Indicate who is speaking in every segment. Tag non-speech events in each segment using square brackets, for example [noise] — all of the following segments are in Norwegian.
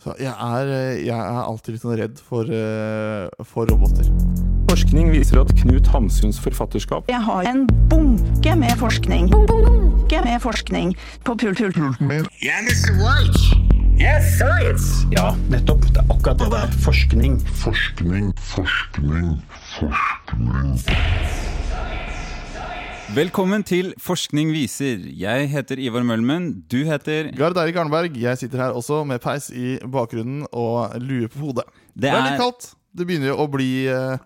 Speaker 1: Så jeg er, eh, jeg er alltid litt sånn redd for, eh, for roboter.
Speaker 2: Forskning viser at Knut Hamsuns forfatterskap
Speaker 3: Jeg har en bunke med forskning. Bunke med forskning på
Speaker 4: Mr. White. Yes, science.
Speaker 5: Ja, nettopp. Det er akkurat det der. Forskning.
Speaker 6: Forskning, forskning, forskning.
Speaker 7: Velkommen til Forskning viser. Jeg heter Ivar Mølmen. Du heter
Speaker 1: Gard Eirik Arneberg, jeg sitter her også med peis i bakgrunnen og lue på hodet.
Speaker 7: Det
Speaker 1: Det er
Speaker 7: er-
Speaker 1: litt kaldt. Det begynner jo å bli eh,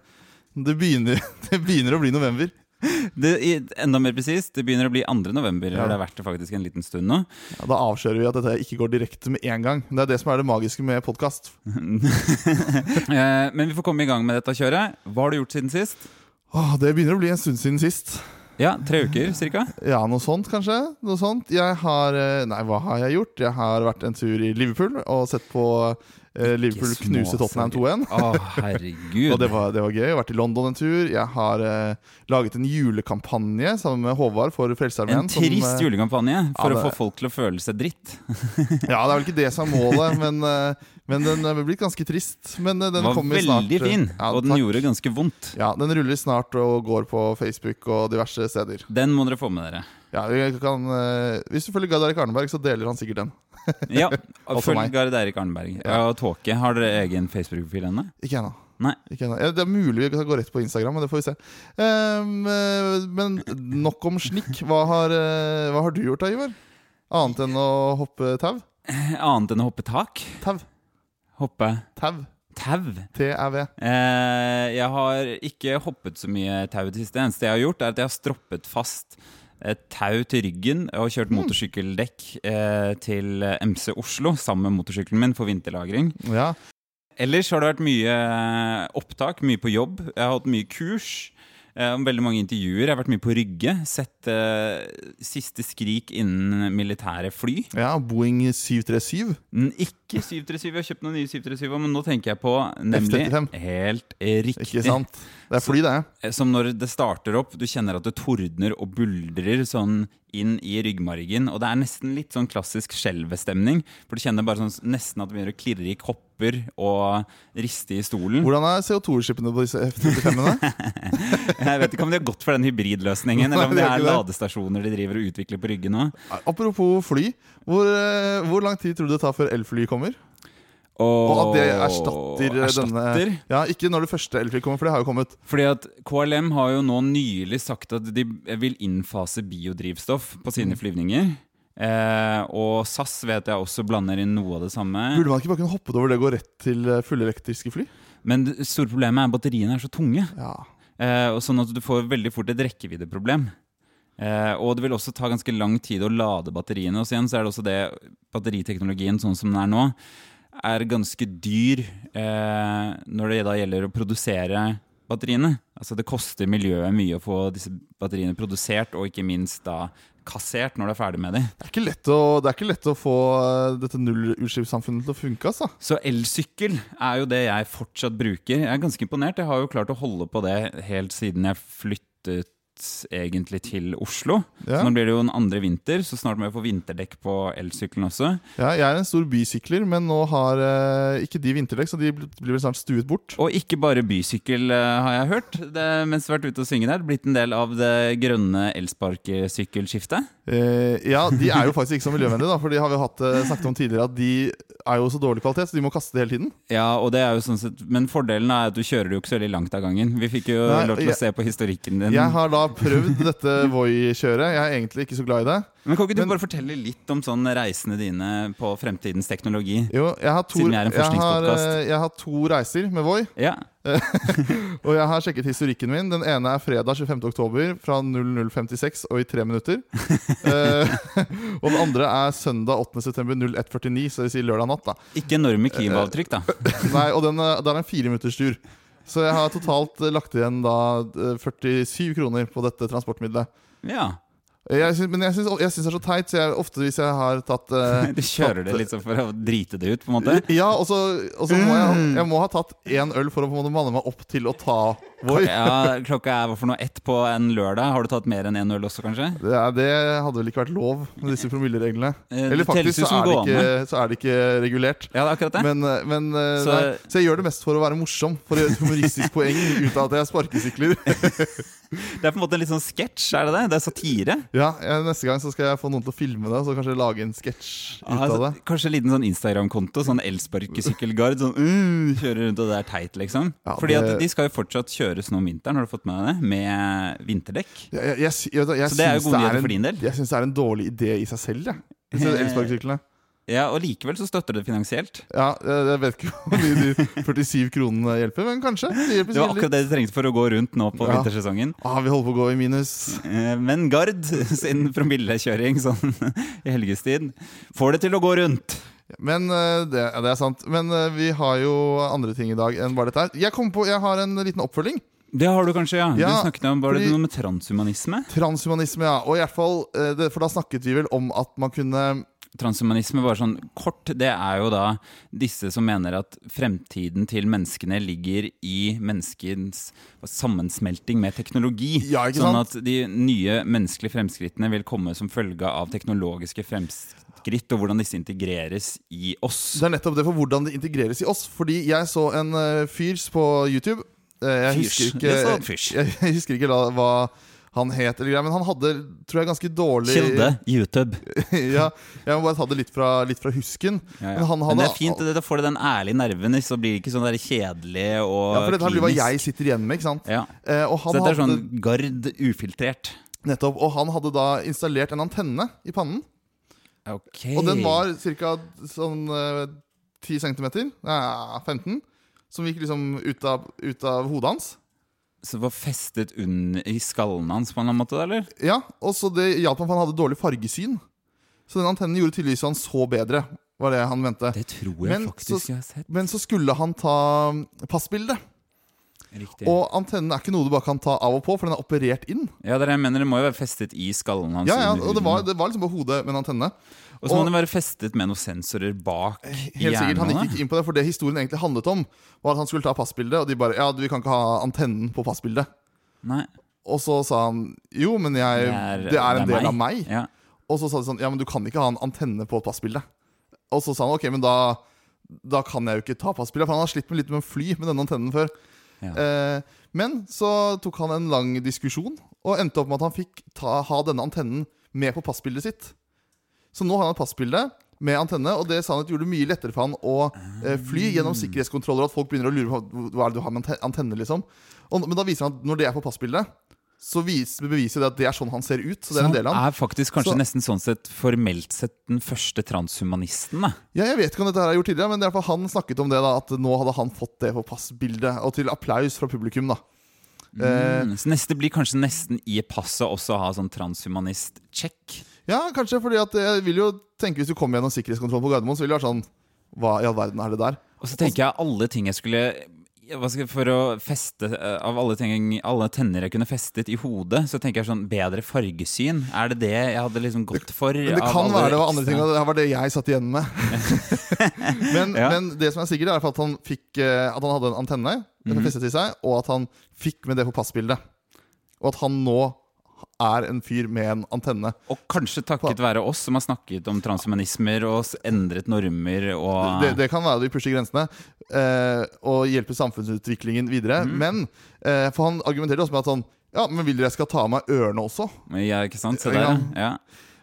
Speaker 1: Det begynner, [laughs] det begynner å bli november.
Speaker 7: det, Enda mer presist, det begynner å bli 2. november. Har det vært det faktisk en liten stund nå.
Speaker 1: Ja, da avslører vi at dette ikke går direkte med en gang. Det er det som er det magiske med podkast. [laughs]
Speaker 7: Eh, Men vi får komme i gang med dette kjøret. Hva har du gjort siden sist?
Speaker 1: Det begynner å bli en stund siden sist.
Speaker 7: Ja, Tre uker cirka?
Speaker 1: Ja, noe sånt kanskje. Noe sånt. Jeg har eh, Nei, hva har jeg gjort? Jeg har vært en tur i Liverpool og sett på eh, Liverpool knuser Tottenham 2-1.
Speaker 7: Å, herregud.
Speaker 1: Og det var, det var gøy. Jeg har vært i London en tur. Jeg har eh, laget en julekampanje sammen med Håvard for Frelsesarmeen.
Speaker 7: En
Speaker 1: som,
Speaker 7: trist
Speaker 1: eh,
Speaker 7: julekampanje for
Speaker 1: ja,
Speaker 7: å få folk til å føle seg dritt. [laughs]
Speaker 1: Ja, det er vel ikke det som er målet, men, eh, men den er blitt ganske trist. Men den
Speaker 7: var
Speaker 1: kommer snart.
Speaker 7: veldig fin,
Speaker 1: Ja,
Speaker 7: og den
Speaker 1: takk.
Speaker 7: gjorde ganske vondt.
Speaker 1: Ja, Den ruller snart og går på Facebook og diverse steder.
Speaker 7: Den må dere få med dere.
Speaker 1: Ja, vi kan, Hvis du følger Gard Erik Arneberg, så deler han sikkert den. [laughs]
Speaker 7: Ja, Følg. Gard Eirik Arneberg. Ja, og Tåke. Har dere egen Facebook-profil ennå?
Speaker 1: Ikke ennå.
Speaker 7: Nei.
Speaker 1: Ja, Det er mulig vi kan gå rett på Instagram, men det får vi se. Eh, men nok om snikk. Hva har, eh, hva har du gjort da, Ivar? Annet enn å hoppe tau?
Speaker 7: Annet enn å hoppe tak?
Speaker 1: Tau.
Speaker 7: Hoppe
Speaker 1: Tau.
Speaker 7: tau?
Speaker 1: T-E-V
Speaker 7: Eh, jeg har ikke hoppet så mye tau i det siste. Det eneste jeg har gjort, er at jeg har stroppet fast tau til ryggen og kjørt motorsykkeldekk eh, til MC Oslo sammen med motorsykkelen min for vinterlagring.
Speaker 1: Ja.
Speaker 7: Ellers har det vært mye opptak, mye på jobb. Jeg har hatt mye kurs. Eh, Veldig mange intervjuer. Jeg har vært mye på Rygge. Sett eh, siste skrik innen militære fly.
Speaker 1: ja. Boeing 737.
Speaker 7: N- Ikke 737, jeg har kjøpt noen nye 737, men nå tenker jeg på nemlig
Speaker 1: F-35.
Speaker 7: helt riktig.
Speaker 1: Ikke sant? Det er fly, det.
Speaker 7: Eh, Som når det starter opp, du kjenner at det tordner og buldrer sånn inn i ryggmargen. Og det er nesten litt sånn klassisk skjelvestemning. For du kjenner bare sånn nesten at det begynner å klirre i kopper og riste i stolen.
Speaker 1: Hvordan er CO2-skipene på disse F-35-ene? [laughs]
Speaker 7: Jeg vet ikke om de har gått for den hybridløsningen, eller om det
Speaker 1: er
Speaker 7: er ladestasjoner de driver og utvikler på Rygge nå.
Speaker 1: Apropos fly. Hvor, eh, hvor lang tid tror du det tar før elfly kommer? Og at det erstatter, eh,
Speaker 7: erstatter.
Speaker 1: denne Ja, Ikke når det første elfly kommer, for det har jo kommet.
Speaker 7: Fordi at KLM har jo nå nylig sagt at de vil innfase biodrivstoff på
Speaker 1: Mm.
Speaker 7: sine flyvninger. Eh, og SAS vet jeg også blander inn noe av det samme.
Speaker 1: Burde man ikke bare kunne hoppet over det og gå rett til eh, fullelektriske fly?
Speaker 7: Men det store problemet er at batteriene er så tunge.
Speaker 1: Ja.
Speaker 7: Eh, og sånn at du får veldig fort et rekkeviddeproblem. Eh, og det vil også ta ganske lang tid å lade batteriene. Og så igjen så er det også det batteriteknologien sånn som den er nå, er ganske dyr eh, når det da gjelder å produsere batteriene. Altså Det koster miljøet mye å få disse batteriene produsert, og ikke minst da kassert når du er ferdig med dem.
Speaker 1: Det er ikke lett å, det ikke lett å få eh, dette nullutslippssamfunnet til å funke. altså.
Speaker 7: Så elsykkel er jo det jeg fortsatt bruker. Jeg er ganske imponert. Jeg har jo klart å holde på det helt siden jeg flyttet egentlig til Oslo.
Speaker 1: Ja.
Speaker 7: Så nå blir det jo en andre vinter, så snart må jeg få vinterdekk på elsykkelen også.
Speaker 1: Ja, jeg er en stor bysykler, men nå har eh, ikke de vinterdekk, så de blir vel snart stuet bort.
Speaker 7: Og ikke bare bysykkel, eh, har jeg hørt. Det, mens du har vært ute og synge der, blitt en del av det grønne elsparkesykkelskiftet.
Speaker 1: Eh, ja, de er jo faktisk ikke så miljøvennlige, da, for de har vi hatt, eh, snakket om tidligere at de er jo så dårlig kvalitet, så de må kaste det hele tiden.
Speaker 7: Ja, og det er jo sånn sett Men fordelen er at du kjører det jo ikke så veldig langt av gangen. Vi fikk jo
Speaker 1: Nei,
Speaker 7: lov til å se på historikken din.
Speaker 1: Jeg har da prøvd dette Voi-kjøret. Jeg er egentlig ikke så glad i det.
Speaker 7: Men kan ikke du
Speaker 1: Men-
Speaker 7: bare fortelle litt om sånn reisene dine på fremtidens teknologi?
Speaker 1: Jo, jeg har to,
Speaker 7: Siden vi er en
Speaker 1: jeg har, eh, jeg har to reiser med Voi,
Speaker 7: Ja, [laughs]
Speaker 1: og jeg har sjekket historikken min. Den ene er fredag 25. oktober fra 0056 og i tre minutter. [laughs] Eh, og den andre er søndag 8. september 0149, så det vil si lørdag natt. da
Speaker 7: Ikke enorme klimaavtrykk, da. [laughs]
Speaker 1: Nei, og den, er- det er en fireminutterstur. Så jeg har totalt eh, lagt igjen da eh, 47 kroner på dette transportmiddelet.
Speaker 7: Ja.
Speaker 1: Jeg synes, men jeg syns, det er så teit, så jeg, ofte hvis jeg har tatt eh, [laughs]
Speaker 7: Du kjører
Speaker 1: tatt-
Speaker 7: det litt sånn for å drite det ut, på en måte?
Speaker 1: Ja, og så, og så må jeg, jeg må ha tatt én øl for å på en måte manne meg opp til å ta
Speaker 7: Ja, klokka er hva for noe ett på en lørdag. Har du tatt mer enn én øl også, kanskje?
Speaker 1: Det, er, det hadde vel ikke vært lov med disse promillereglene.
Speaker 7: Eh,
Speaker 1: Eller faktisk så er, det ikke, så er det ikke regulert.
Speaker 7: Ja, det er akkurat det.
Speaker 1: Men, eh, men eh,
Speaker 7: Så-
Speaker 1: nei, så jeg gjør det mest for å være morsom. For å gjøre et humoristisk poeng ut av at jeg sparkesykler. [laughs]
Speaker 7: Det er på en måte en litt sånn sketsj, er det det? Det er satire.
Speaker 1: Ja, Neste gang så skal jeg få noen til å filme det, så kanskje lage en sketsj ut av
Speaker 7: Altså,
Speaker 1: det.
Speaker 7: kanskje en liten sånn Instagram-konto, sånn elsparkesykkelgard. Sånn, uh, kjører rundt, og det er teit, liksom.
Speaker 1: Ja,
Speaker 7: Fordi at de skal jo fortsatt kjøres nå om vinteren, har du fått med deg det? Med vinterdekk.
Speaker 1: Jeg, jeg, jeg,
Speaker 7: Så det er jo
Speaker 1: god
Speaker 7: gode nyheter for din del?
Speaker 1: Jeg syns det er en dårlig idé i seg selv, jeg. Disse [laughs] Elsparkesyklene.
Speaker 7: Ja, og likevel så støtter det finansielt.
Speaker 1: Ja, jeg, vet ikke om de, de 47 kronene hjelper, men kanskje. Det
Speaker 7: Det var akkurat det du trengte for å gå rundt nå på
Speaker 1: Ja.
Speaker 7: vintersesongen.
Speaker 1: Ah, vi holder på å gå i minus.
Speaker 7: Eh, Men Gard [laughs] sin promillekjøring sånn [laughs] i helgestid får det til å gå rundt.
Speaker 1: Men eh, det, ja, det er sant. Men eh, vi har jo andre ting i dag enn bare dette her. Jeg kom på, jeg har en liten oppfølging.
Speaker 7: Det har du kanskje, ja.
Speaker 1: Ja,
Speaker 7: du snakket om, Var det noe med transhumanisme?
Speaker 1: Transhumanisme, ja. Og i hvert fall, For da snakket vi vel om at man kunne
Speaker 7: Transhumanisme, bare sånn kort, det er jo da disse som mener at fremtiden til menneskene ligger i menneskens sammensmelting med teknologi.
Speaker 1: Ja,
Speaker 7: sånn at de nye menneskelige fremskrittene vil komme som følge av teknologiske fremskritt, og hvordan disse integreres i oss.
Speaker 1: Det er nettopp det for hvordan det integreres i oss. Fordi jeg så en uh, fyrs på YouTube. Uh, [laughs] jeg, husker ikke,
Speaker 7: jeg,
Speaker 1: jeg husker ikke da hva han het, eller greier, men han hadde tror jeg, ganske dårlig
Speaker 7: Kilde YouTube. [laughs]
Speaker 1: ja, Jeg må bare ta det litt fra, litt fra husken.
Speaker 7: Ja, ja.
Speaker 1: Men han
Speaker 7: Men det er fint, da får du den ærlige nerven, så blir det ikke sånn der kjedelig og
Speaker 1: Ja, for dette blir hva jeg sitter igjen med. ikke sant?
Speaker 7: Ja.
Speaker 1: Eh,
Speaker 7: Så dette er
Speaker 1: hadde,
Speaker 7: sånn Gard ufiltrert.
Speaker 1: nettopp, og han hadde da installert en antenne i pannen.
Speaker 7: Ok.
Speaker 1: Og den var ca. sånn eh, 10 cm, ja, 15 Som gikk liksom ut av, ut av hodet hans.
Speaker 7: Så det var festet under, i skallen hans på en eller annen måte, eller?
Speaker 1: Ja, og så Det hjalp ham, for han hadde dårlig fargesyn. Så den antennen gjorde tydeligvis han så bedre, var det han mente.
Speaker 7: Det tror jeg
Speaker 1: Men
Speaker 7: faktisk
Speaker 1: så-
Speaker 7: jeg har sett.
Speaker 1: Men så skulle han ta passbilde.
Speaker 7: Riktig.
Speaker 1: Og antennen er ikke noe du bare kan ta av og på, for den er operert inn.
Speaker 7: Ja, det er jeg mener, det må jo være festet i skallen hans.
Speaker 1: Ja, ja, og det var, det var liksom på hodet med en antenne.
Speaker 7: Og så må det være festet med noen sensorer bak
Speaker 1: Helt sikkert, Han gikk ikke inn på det, for det historien egentlig handlet om, var at han skulle ta passbildet, og de bare Ja, vi kan ikke ha antennen på passbildet.
Speaker 7: Nei,
Speaker 1: Og så sa han jo, men jeg, det er, en del av meg.
Speaker 7: Ja.
Speaker 1: Og så sa de sånn Ja, men du kan ikke ha en antenne på et passbilde. Og så sa han ok, men da, da kan jeg jo ikke ta passbildet, for han har slitt med litt med å fly med denne antennen før.
Speaker 7: Ja.
Speaker 1: Eh, men så tok han en lang diskusjon, og endte opp med at han fikk ta, ha denne antennen med på passbildet sitt. Så nå har han et passbilde med antenne, og det sa han at gjorde det mye lettere for han å eh, fly gjennom sikkerhetskontroller, og at folk begynner å lure på hva er det du har med antenne, liksom. Og, men da viser han at når det er på passbildet, så vis, beviser det at det er sånn han ser ut. Så det er en del av han.
Speaker 7: Er faktisk kanskje
Speaker 1: Så-
Speaker 7: nesten sånn sett formelt sett den første transhumanisten, da.
Speaker 1: Ja, jeg vet ikke om dette her er gjort tidligere, men det er for han snakket om det da At nå hadde han fått det på passbildet, og til applaus fra publikum. da Eh,
Speaker 7: Mm, så neste blir kanskje nesten i passet også å ha sånn transhumanist-check.
Speaker 1: Ja, kanskje, fordi at jeg vil jo tenke hvis du kommer gjennom sikkerhetskontroll på Gardermoen, så vil det være sånn Hva i all verden er det der?
Speaker 7: Og så tenker jeg alle ting jeg skulle For å feste eh, Av alle, ting, alle tenner jeg kunne festet i hodet, så tenker jeg sånn bedre fargesyn. Er det det jeg hadde liksom gått for?
Speaker 1: Men det kan være det var andre ting, det var det jeg satt igjen med. [laughs] men,
Speaker 7: Ja.
Speaker 1: men det som er sikkert, er at han fikk eh, At han hadde en antenne
Speaker 7: Mhm.
Speaker 1: festet i seg, og at han fikk med det på passbildet. Og at han nå er en fyr med en antenne.
Speaker 7: Og kanskje takket være oss som har snakket om transhumanismer og endret normer og
Speaker 1: Det, det kan være vi pusher grensene eh, og hjelper samfunnsutviklingen videre.
Speaker 7: Mm.
Speaker 1: Men eh, For han argumenterer også med at sånn Ja, men vil dere jeg skal ta av meg ørene også?
Speaker 7: Ja, ikke sant? Se der, ja.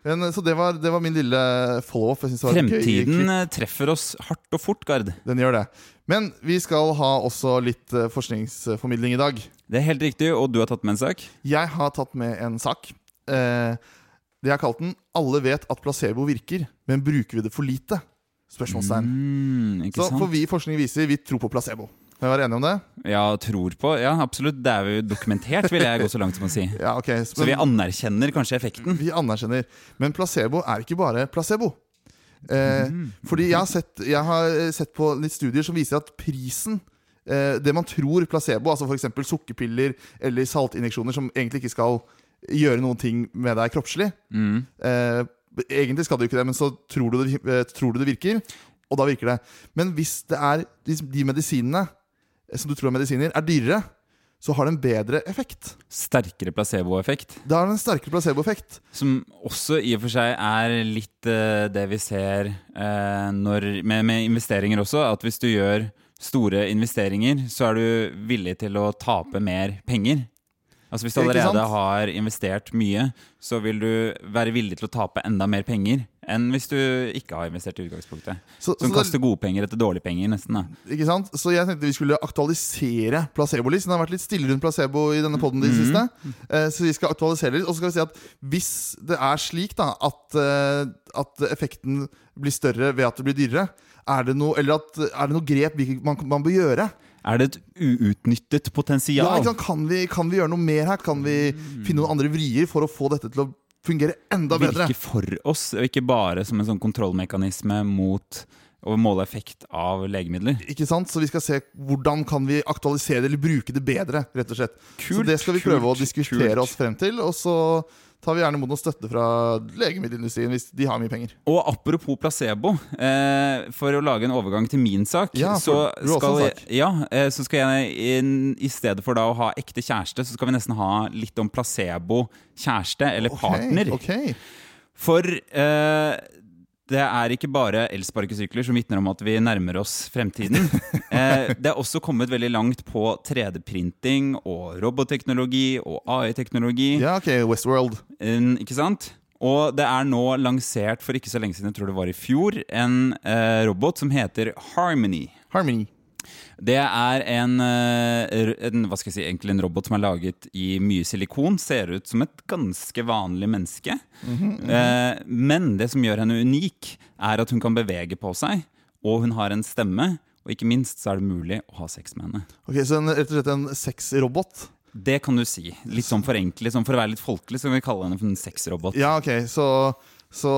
Speaker 1: Men, så det var, det var min lille follow-up. Var et gøy
Speaker 7: Fremtiden eh, treffer oss hardt og fort, Gard.
Speaker 1: Den gjør det. Men vi skal ha også litt eh, forskningsformidling i dag.
Speaker 7: Det er helt riktig, og du har tatt med en sak?
Speaker 1: Jeg har tatt med en sak. Eh, det jeg har kalt den 'Alle vet at placebo virker, men bruker vi det for lite?' Spørsmålstegn.
Speaker 7: Mm,
Speaker 1: Så for vi i forskning viser vi tror på placebo. Kan vi være enige om det?
Speaker 7: Ja, tror på. Ja, absolutt. Det er jo dokumentert, vil jeg gå så langt som å si. [laughs]
Speaker 1: Ja, okay.
Speaker 7: Så vi anerkjenner kanskje effekten.
Speaker 1: Vi anerkjenner. Men placebo er ikke bare placebo. Eh, fordi jeg har, sett, jeg har sett på litt studier som viser at prisen Det man tror placebo, altså f.eks. sukkerpiller eller saltinjeksjoner som egentlig ikke skal gjøre noen ting med deg kroppslig
Speaker 7: Mm.
Speaker 1: eh, Egentlig skal det jo ikke det, men så tror du det, eh, tror du det virker, og da virker det. Men hvis det er de medisinene eh, som du tror er medisiner, er dyrere, så har det en bedre effekt.
Speaker 7: Sterkere placeboeffekt.
Speaker 1: Det har en sterkere placeboeffekt.
Speaker 7: Som også i og for seg er litt eh, det vi ser eh, når, med, med investeringer også. At hvis du gjør store investeringer, så er du villig til å tape mer penger. Altså Hvis du allerede har investert mye, så vil du være villig til å tape enda mer penger enn hvis du ikke har investert i utgangspunktet.
Speaker 1: Så,
Speaker 7: Som
Speaker 1: så det,
Speaker 7: gode penger etter dårlige penger, nesten. da
Speaker 1: ikke sant? så jeg tenkte vi skulle aktualisere placebo litt. Det har vært litt stille rundt placebo i denne poden i det
Speaker 7: -hmm.
Speaker 1: siste. Eh, så vi skal aktualisere litt. Og så skal vi si at hvis det er slik da at, eh, at effekten blir større ved at det blir dyrere, er det noe, eller at, er det noe grep man, man bør gjøre?
Speaker 7: Er det et uutnyttet
Speaker 1: Ja,
Speaker 7: potensial?
Speaker 1: ikke sant? Kan, vi, kan vi gjøre noe mer her? Kan vi finne noen andre vrier for å få dette til å fungere enda bedre?
Speaker 7: virke for oss, og ikke bare som en sånn kontrollmekanisme mot å måle effekt av legemidler.
Speaker 1: Ikke sant? Så vi skal se hvordan kan vi aktualisere det eller bruke det bedre. rett og slett Så
Speaker 7: Kult,
Speaker 1: det skal vi prøve å diskutere
Speaker 7: kult.
Speaker 1: oss frem til. Og så tar vi gjerne imot noe støtte fra legemiddelindustrien hvis de har mye penger.
Speaker 7: Og apropos placebo, eh, for å lage en overgang til min sak,
Speaker 1: Ja,
Speaker 7: så, skal
Speaker 1: sak.
Speaker 7: ja, eh, så skal jeg inn- i stedet for da å ha ekte kjæreste, så skal vi nesten ha litt om placebo kjæreste, eller
Speaker 1: okay,
Speaker 7: partner.
Speaker 1: Okay.
Speaker 7: For eh, det er ikke bare elsparkesykler som vitner om at vi nærmer oss fremtiden. [laughs] Eh, det er også kommet veldig langt på 3D-printing og robotteknologi og AI-teknologi.
Speaker 1: Ja, ok, Westworld.
Speaker 7: En- Ikke sant? Og det er nå lansert for ikke så lenge siden, jeg tror det var i fjor, en eh, robot som heter Harmony.
Speaker 1: Harmony.
Speaker 7: Det er en, eh, en, hva skal jeg si, egentlig en robot som er laget i mye silikon. Ser ut som et ganske vanlig menneske. Eh, men det som gjør henne unik, er at hun kan bevege på seg, og hun har en stemme. Og ikke minst så er det mulig å ha sex med henne.
Speaker 1: Ok, Så en, rett og slett en sexrobot?
Speaker 7: Det kan du si. Litt sånn forenklet. Sånn for å være litt folkelig så kan vi kalle henne for en sexrobot.
Speaker 1: Ja, ok, så, så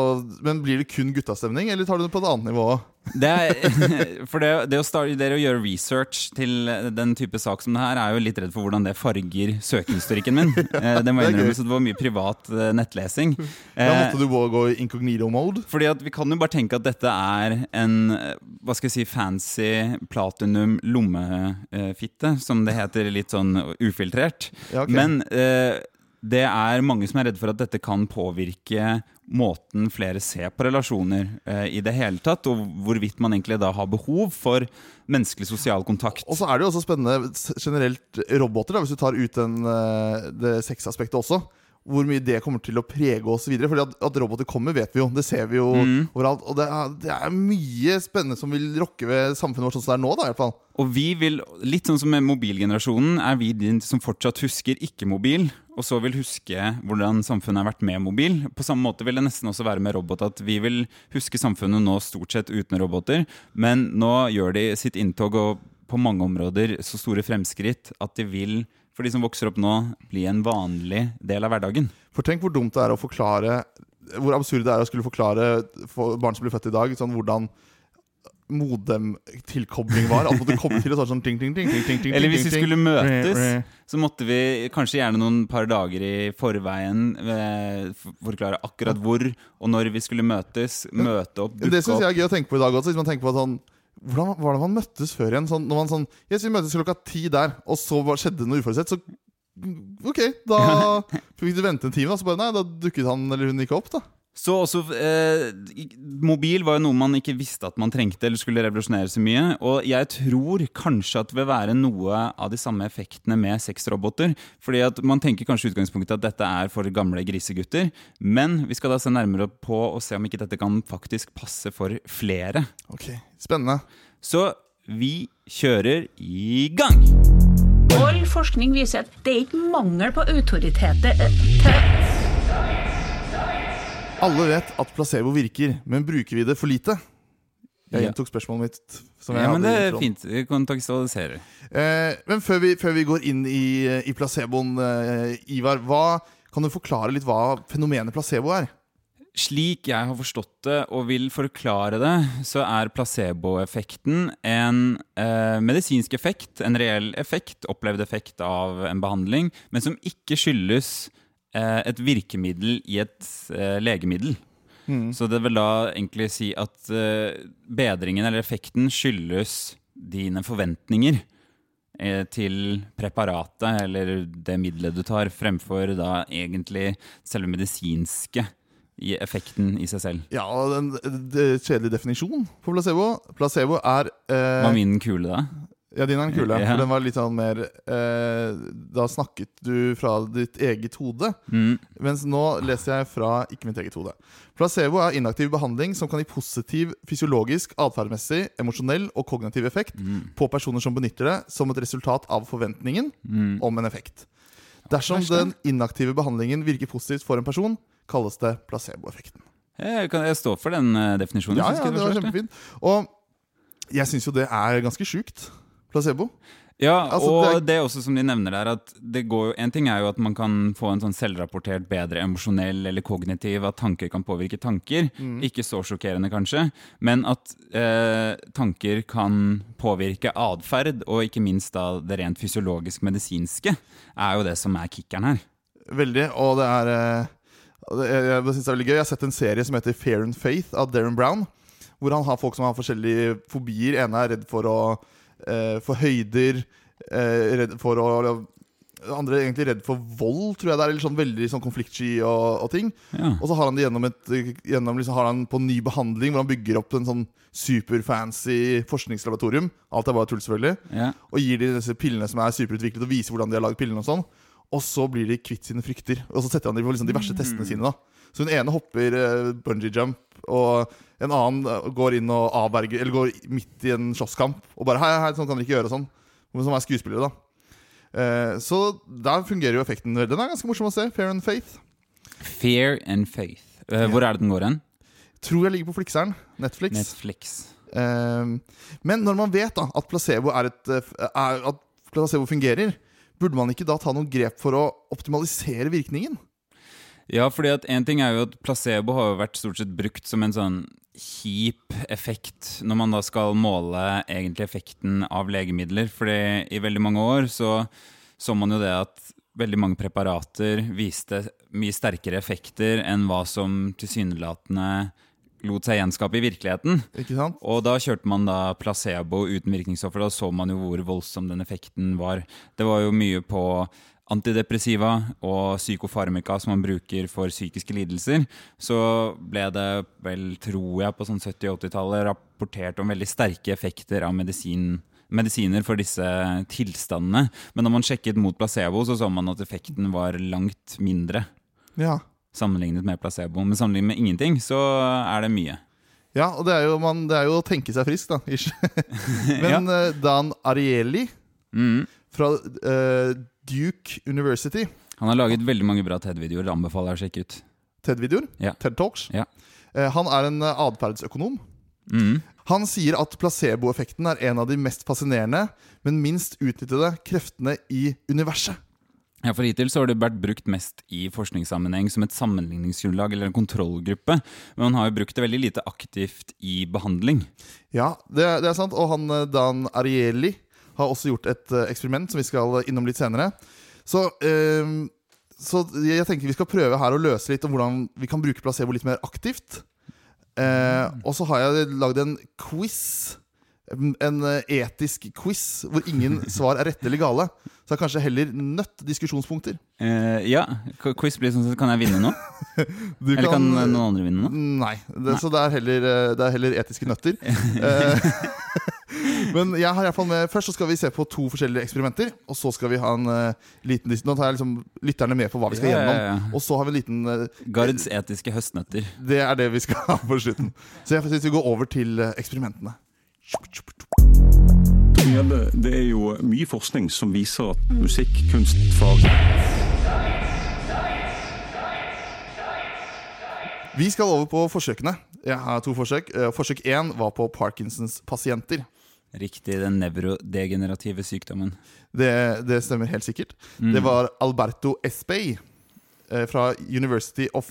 Speaker 1: Men blir det kun guttastemning, eller tar du det på et annet nivå?
Speaker 7: Det er, [laughs] for det, det, å starte, det å gjøre research til den type sak som det her, er jo litt redd for hvordan det farger søkehistorikken min. ja, [laughs] Det må
Speaker 1: innrømmes
Speaker 7: så det var mye privat eh, nettlesing.
Speaker 1: Da
Speaker 7: Eh,
Speaker 1: måtte du gå i incognito mode?
Speaker 7: fordi at vi kan jo bare tenke at dette er en eh, hva skal jeg si, fancy platinum lommefitte, som det heter litt sånn ufiltrert.
Speaker 1: Ja, okay.
Speaker 7: Men eh, det er mange som er redde for at dette kan påvirke måten flere ser på relasjoner eh, i det hele tatt, og hvorvidt man egentlig da har behov for menneskelig sosial kontakt.
Speaker 1: Og så er det jo også spennende generelt roboter, da, hvis du tar ut den, eh, det sexaspektet også. Hvor mye det kommer til å prege oss videre. Fordi at, at roboter kommer, vet vi jo. Det ser vi jo
Speaker 7: Mm.
Speaker 1: overalt. Og det er, det er mye spennende som vil rokke ved samfunnet vårt sånn som det er nå. da i hvert fall
Speaker 7: Og vi vil, litt sånn som med mobilgenerasjonen, er vi de som fortsatt husker ikke-mobil, og så vil huske hvordan samfunnet har vært med mobil. På samme måte vil det nesten også være med robot, at vi vil huske samfunnet nå stort sett uten roboter, men nå gjør de sitt inntog og på mange områder så store fremskritt at de vil, for de som vokser opp nå, bli en vanlig del av hverdagen.
Speaker 1: For tenk hvor dumt det er å forklare Hvor absurd det er å skulle forklare for barn som blir født i dag, sånn hvordan modemtilkobling var. Alt måtte komme til og sånn ting, ting, ting, ting, ting, ting
Speaker 7: Eller hvis vi skulle møtes, så måtte vi kanskje gjerne noen par dager i forveien eh, forklare akkurat hvor og når vi skulle møtes. Møte opp,
Speaker 1: Det
Speaker 7: dukke
Speaker 1: syns
Speaker 7: opp.
Speaker 1: jeg er gøy å tenke på i dag også. Hvis man tenker på sånn hvordan var det man møttes før igjen? Sånn, når man sånn Yes, vi møtes klokka ti der, og så skjedde noe uforutsett. Så ok, da [laughs] fikk du vente en time, da. Så bare nei, da dukket han eller hun ikke opp, da.
Speaker 7: Så også eh, Mobil var jo noe man ikke visste at man trengte eller skulle revolusjonere så mye. Og jeg tror kanskje at det vil være noe av de samme effektene med sexroboter. Fordi at man tenker kanskje i utgangspunktet at dette er for gamle grisegutter. Men vi skal da se nærmere på og se om ikke dette kan faktisk passe for flere.
Speaker 1: Ok, Spennende.
Speaker 7: Så vi kjører i gang!
Speaker 8: All forskning viser at det er ikke mangel på autoriteter eh, til
Speaker 1: Alle vet at placebo virker, men bruker vi det for lite? Jeg gjentok spørsmålet mitt. Som jeg
Speaker 7: Ja, men det er fint. Vi kontekstualiserer.
Speaker 1: Eh, men før vi, før vi går inn i, i placeboen, eh, Ivar, hva, kan du forklare litt hva fenomenet placebo er?
Speaker 7: Slik jeg har forstått det og vil forklare det, så er placeboeffekten en eh, medisinsk effekt, en reell effekt, opplevd effekt av en behandling, men som ikke skyldes et virkemiddel i et eh, legemiddel. Så det vil da egentlig si at eh, bedringen eller effekten skyldes dine forventninger. eh, til preparatet eller det middelet du tar, fremfor da egentlig selve medisinske i effekten i seg selv.
Speaker 1: Ja, og en kjedelig definisjon på placebo. Placebo er eh,
Speaker 7: Var min kule da?
Speaker 1: Ja, din er den kule.
Speaker 7: Ja.
Speaker 1: For den var litt sånn mer eh, Da snakket du fra ditt eget hode.
Speaker 7: Mm.
Speaker 1: Mens nå leser jeg fra ikke mitt eget hode. Placebo er inaktiv behandling som kan gi positiv fysiologisk, atferdsmessig, emosjonell og kognitiv effekt på personer som benytter det som et resultat av forventningen om en effekt. Dersom den inaktive behandlingen virker positivt for en person, kalles det placeboeffekten.
Speaker 7: Jeg, kan, jeg står for den eh, definisjonen.
Speaker 1: Ja, ja, det var kjempefint. Og jeg syns jo det er ganske sjukt. Placebo.
Speaker 7: Ja,
Speaker 1: Altså,
Speaker 7: og
Speaker 1: det er-
Speaker 7: det er også som de nevner der, at det går jo En ting er jo at man kan få en sånn selvrapportert bedre emosjonell eller kognitiv, at tanker kan påvirke tanker.
Speaker 1: Mm.
Speaker 7: Ikke så sjokkerende, kanskje, men at eh, tanker kan påvirke atferd, og ikke minst da det rent fysiologisk-medisinske, er jo det som er kickeren her.
Speaker 1: Veldig. Og det er eh, det, Jeg, synes det er veldig gøy. Jeg har sett en serie som heter Fear and Faith av Darren Brown. Hvor han har folk som har forskjellige fobier. En er redd for å For høyder. Eh, redd for å Andre er egentlig redd for vold, tror jeg det er. Eller sånn veldig sånn konfliktsky og, og ting.
Speaker 7: Ja.
Speaker 1: Og så har han det gjennom, et, gjennom liksom, har han på ny behandling, hvor han bygger opp en sånn superfancy forskningslaboratorium. Alt er bare tull, selvfølgelig.
Speaker 7: Ja.
Speaker 1: Og gir de disse pillene som er superutviklet, og viser hvordan de har laget pillene. Og sånn Og så blir de kvitt sine frykter. Og så setter han dem på liksom de verste testene sine. da Så den ene hopper uh, bungee jump, og en annen eh, går inn og avverger Eller går midt i en slåsskamp og bare hei, hei, sånn kan dere ikke gjøre. Sånn Men Som er skuespillere, da. Uh, så der fungerer jo effekten. Den er ganske morsom å se. Fair and Faith.
Speaker 7: Fear and faith. Eh, Hvor er det den går hen?
Speaker 1: Tror jeg ligger på Flikseren. Netflix.
Speaker 7: Netflix.
Speaker 1: Men når man vet da at placebo, er et, er, at placebo fungerer, burde man ikke da ta noen grep for å optimalisere virkningen?
Speaker 7: Ja, fordi at en ting er jo at placebo har jo vært stort sett brukt som en sånn kjip effekt når man da skal måle egentlig effekten av legemidler. Fordi i veldig mange år så så man jo det at veldig mange preparater viste mye sterkere effekter enn hva som tilsynelatende lot seg gjenskape i virkeligheten.
Speaker 1: Ikke sant?
Speaker 7: Og da kjørte man da placebo uten virkningsstoffer. Da så man jo hvor voldsom den effekten var. Det var jo mye på antidepressiva og psykofarmika som man bruker for psykiske lidelser. Så ble det vel, tror jeg, på sånn 70-80-tallet rapportert om veldig sterke effekter av medisin medisiner for disse tilstandene. Men når man sjekket mot placebo, så så man at effekten var langt mindre
Speaker 1: Ja.
Speaker 7: Sammenlignet med placebo. Men sammenlignet med ingenting, så er det mye.
Speaker 1: Ja, og det er jo, man, det er jo å tenke seg frisk, da. [laughs] Men ja. Dan Arieli
Speaker 7: Mm.
Speaker 1: fra uh, Duke University,
Speaker 7: Han har laget veldig mange bra TED-videoer. Anbefaler jeg å sjekke ut.
Speaker 1: TED-videoer,
Speaker 7: Ja.
Speaker 1: TED Talks,
Speaker 7: Ja.
Speaker 1: eh, han er en eh, atferdsøkonom.
Speaker 7: Mm.
Speaker 1: Han sier at placeboeffekten er en av de mest fascinerende, men minst utnyttede kreftene i universet.
Speaker 7: Ja, for Hittil så har det vært brukt mest i forskningssammenheng som et sammenligningsgrunnlag eller en kontrollgruppe, men man har jo brukt det veldig lite aktivt i behandling.
Speaker 1: Ja, det, det er sant. Og han eh, Dan Arieli har også gjort et eh, eksperiment som vi skal innom litt senere. Så, eh, så jeg tenker vi skal prøve her å løse litt om hvordan vi kan bruke placebo litt mer aktivt. Eh, og så har jeg lagd en quiz. En eh, etisk quiz hvor ingen [laughs] svar er rette eller gale. Så er kanskje heller nødt diskusjonspunkter.
Speaker 7: Uh, ja, quiz blir sånn, sett kan jeg vinne nå? [laughs] Eller kan noen andre vinne nå?
Speaker 1: Nei. Det, Så det er, heller, eh, det er heller etiske nøtter. [laughs] Eh, Men jeg har i hvert fall med Først så skal vi se på to forskjellige eksperimenter. Og så skal vi ha en uh, liten Nå tar jeg liksom lytterne med på hva vi skal
Speaker 7: Ja, ja,
Speaker 1: gjennom.
Speaker 7: ja.
Speaker 1: Og så har vi en liten uh,
Speaker 7: Gards etiske høstnøtter.
Speaker 1: Det er det vi skal ha på slutten. Så jeg syns vi går over til eh, eksperimentene.
Speaker 9: Det er jo mye forskning som viser at musikk, kunst, fag
Speaker 1: Vi skal over på forsøkene. Jeg har to forsøk. Eh, Forsøk én var på Parkinsons pasienter.
Speaker 7: Riktig, den nevrodegenerative sykdommen.
Speaker 1: Det, det stemmer helt sikkert.
Speaker 7: Mm.
Speaker 1: Det var Alberto Espey eh, fra University of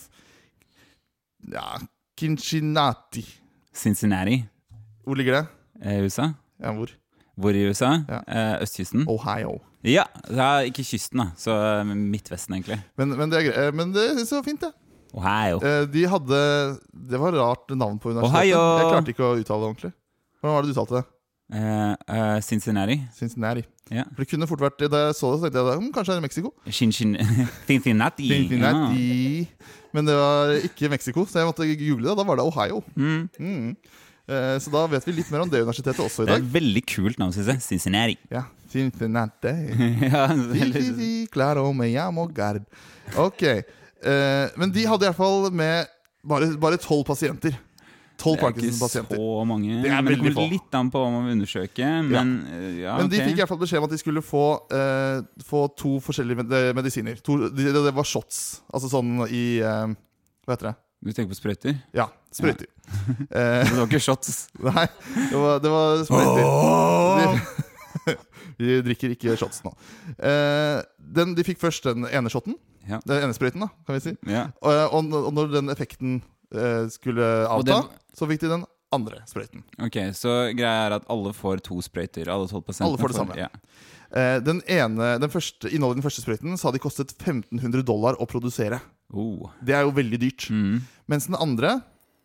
Speaker 1: ja, Cincinnati.
Speaker 7: Cincinnati,
Speaker 1: Hvor ligger det?
Speaker 7: Eh, USA.
Speaker 1: Ja, hvor?
Speaker 7: Hvor i USA?
Speaker 1: Ja.
Speaker 7: Eh, østkysten.
Speaker 1: Ohio.
Speaker 7: Ja, det er ikke kysten, da. Så eh, Midtvesten, egentlig.
Speaker 1: Men, men det er greit. Men det synes jeg var fint, det.
Speaker 7: Ohio.
Speaker 1: De hadde Det var rart navn på universitetet.
Speaker 7: Ohio.
Speaker 1: Jeg klarte ikke å uttale det ordentlig. Hvordan var det du uttalte det?
Speaker 7: Uh, uh, Cincinnati.
Speaker 1: Cincinnati.
Speaker 7: Ja.
Speaker 1: For det kunne fort vært Da jeg så det, så tenkte jeg hm, kanskje er det Mexico.
Speaker 7: Chin, chin. [laughs] Cincinnati.
Speaker 1: Cincinnati. Men det var ikke Mexico, så jeg måtte google det. Da var det Ohio.
Speaker 7: Mm.
Speaker 1: Mm. Eh, Så da vet vi litt mer om det universitetet også i dag.
Speaker 7: Det er veldig kult navn, syns jeg. Cincinnati.
Speaker 1: Ja, Cincinnati. [laughs]
Speaker 7: ja,
Speaker 1: claro, me llamo Gard. Ok. eh, men de hadde iallfall med bare tolv pasienter. Tolv
Speaker 7: det er ikke så mange.
Speaker 1: Det er
Speaker 7: men det kommer litt an på hva man vil undersøke. Men ja. ja,
Speaker 1: Men de
Speaker 7: okay.
Speaker 1: fikk i hvert fall beskjed om at de skulle få, eh, få to forskjellige med eh, medisiner. To, det, det var shots. Altså sånn i eh, Hva heter det?
Speaker 7: Du tenker på sprøyter?
Speaker 1: Ja, sprøyter. Eh,
Speaker 7: Det var ikke shots.
Speaker 1: nei, det var, det var sprøyter. [laughs] Vi, vi drikker ikke shots nå. Eh, den, de fikk først den ene shoten.
Speaker 7: Ja.
Speaker 1: Den ene sprøyten, da, kan vi si.
Speaker 7: Ja.
Speaker 1: Og, og, og når den effekten eh, skulle avta,
Speaker 7: den,
Speaker 1: så fikk de den andre sprøyten.
Speaker 7: Ok, Så greia er at alle får to sprøyter? Alle
Speaker 1: Alle får det samme.
Speaker 7: Ja.
Speaker 1: Eh, den ene, den første, innholdet i den første sprøyten så hadde de kostet 1500 dollar å produsere.
Speaker 7: Oh.
Speaker 1: Det er jo veldig dyrt.
Speaker 7: Mm.
Speaker 1: Mens den andre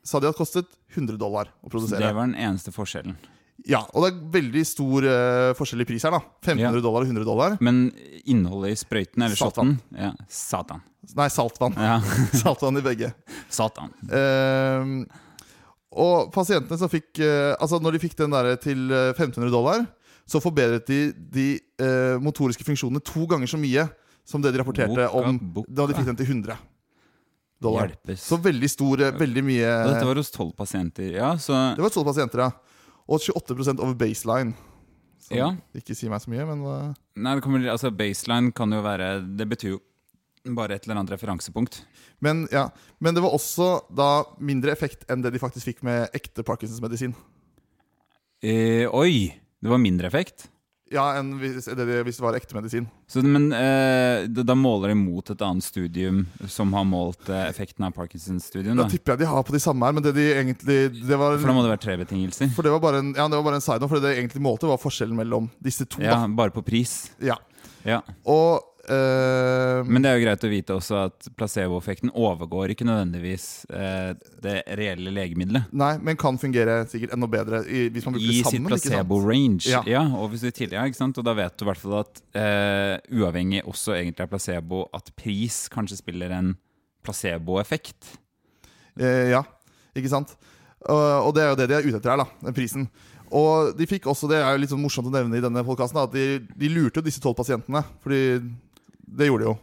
Speaker 1: så hadde de hatt kostet 100 dollar å produsere.
Speaker 7: det var den eneste forskjellen.
Speaker 1: Ja, Og det er veldig stor uh, forskjell i pris her. da 500
Speaker 7: Ja.
Speaker 1: dollar og 100 dollar.
Speaker 7: Men innholdet i sprøyten eller shotten ja. Satan.
Speaker 1: Nei, saltvann.
Speaker 7: Ja. [laughs]
Speaker 1: saltvann i begge.
Speaker 7: Satan.
Speaker 1: Uh, og pasientene som fikk uh, Altså når de fikk den der til eh, 1500 dollar, så forbedret de de eh, motoriske funksjonene to ganger så mye som det de rapporterte
Speaker 7: Boka,
Speaker 1: om
Speaker 7: boka.
Speaker 1: da de fikk den til 100 dollar.
Speaker 7: Hjelpes.
Speaker 1: Så veldig stor, eh, veldig mye
Speaker 7: Og dette var hos tolv pasienter. Ja, så
Speaker 1: Det var 12 pasienter, ja. Og 28% over baseline. Som
Speaker 7: Ja.
Speaker 1: ikke sier meg så mye, men hva
Speaker 7: Nei, det kommer, altså baseline kan jo være Det betyr jo bare et eller annet referansepunkt.
Speaker 1: Men, ja. Men det var også da mindre effekt enn det de faktisk fikk med ekte Parkinsons medisin.
Speaker 7: Eh, oi! Det var mindre effekt?
Speaker 1: Ja, enn hvis det, hvis det var ekte medisin.
Speaker 7: Så, men eh, da, måler de mot et annet studium som har målt eh, effekten av Parkinsons-studien?
Speaker 1: Da
Speaker 7: da?
Speaker 1: tipper jeg de har på de samme her, men det de egentlig det var,
Speaker 7: For da må det være tre betingelser?
Speaker 1: For det var bare en, ja, det var bare en side-off for det de egentlig målte, var forskjellen mellom disse to.
Speaker 7: Ja,
Speaker 1: Da.
Speaker 7: bare på pris?
Speaker 1: Ja.
Speaker 7: Ja.
Speaker 1: Og eh,
Speaker 7: Men det er jo greit å vite også at placeboeffekten overgår ikke nødvendigvis uh, det reelle legemiddelet.
Speaker 1: Nei, men kan fungere sikkert enda bedre i, hvis man bruker
Speaker 7: I
Speaker 1: det
Speaker 7: sitt
Speaker 1: sammen. ikke sant?
Speaker 7: placebo-range.
Speaker 1: Ja.
Speaker 7: Ja. og hvis du tidligere, ja, ikke sant? Og da vet du i hvert fall at uh, uavhengig også egentlig av placebo, at pris kanskje spiller en placeboeffekt.
Speaker 1: Ja, ikke sant? Og, det er jo det de er ute etter her, da. Den prisen. Og de fikk også, det er jo litt sånn morsomt å nevne i denne podkasten, at de, de lurte disse tolv pasientene. Fordi det gjorde de jo.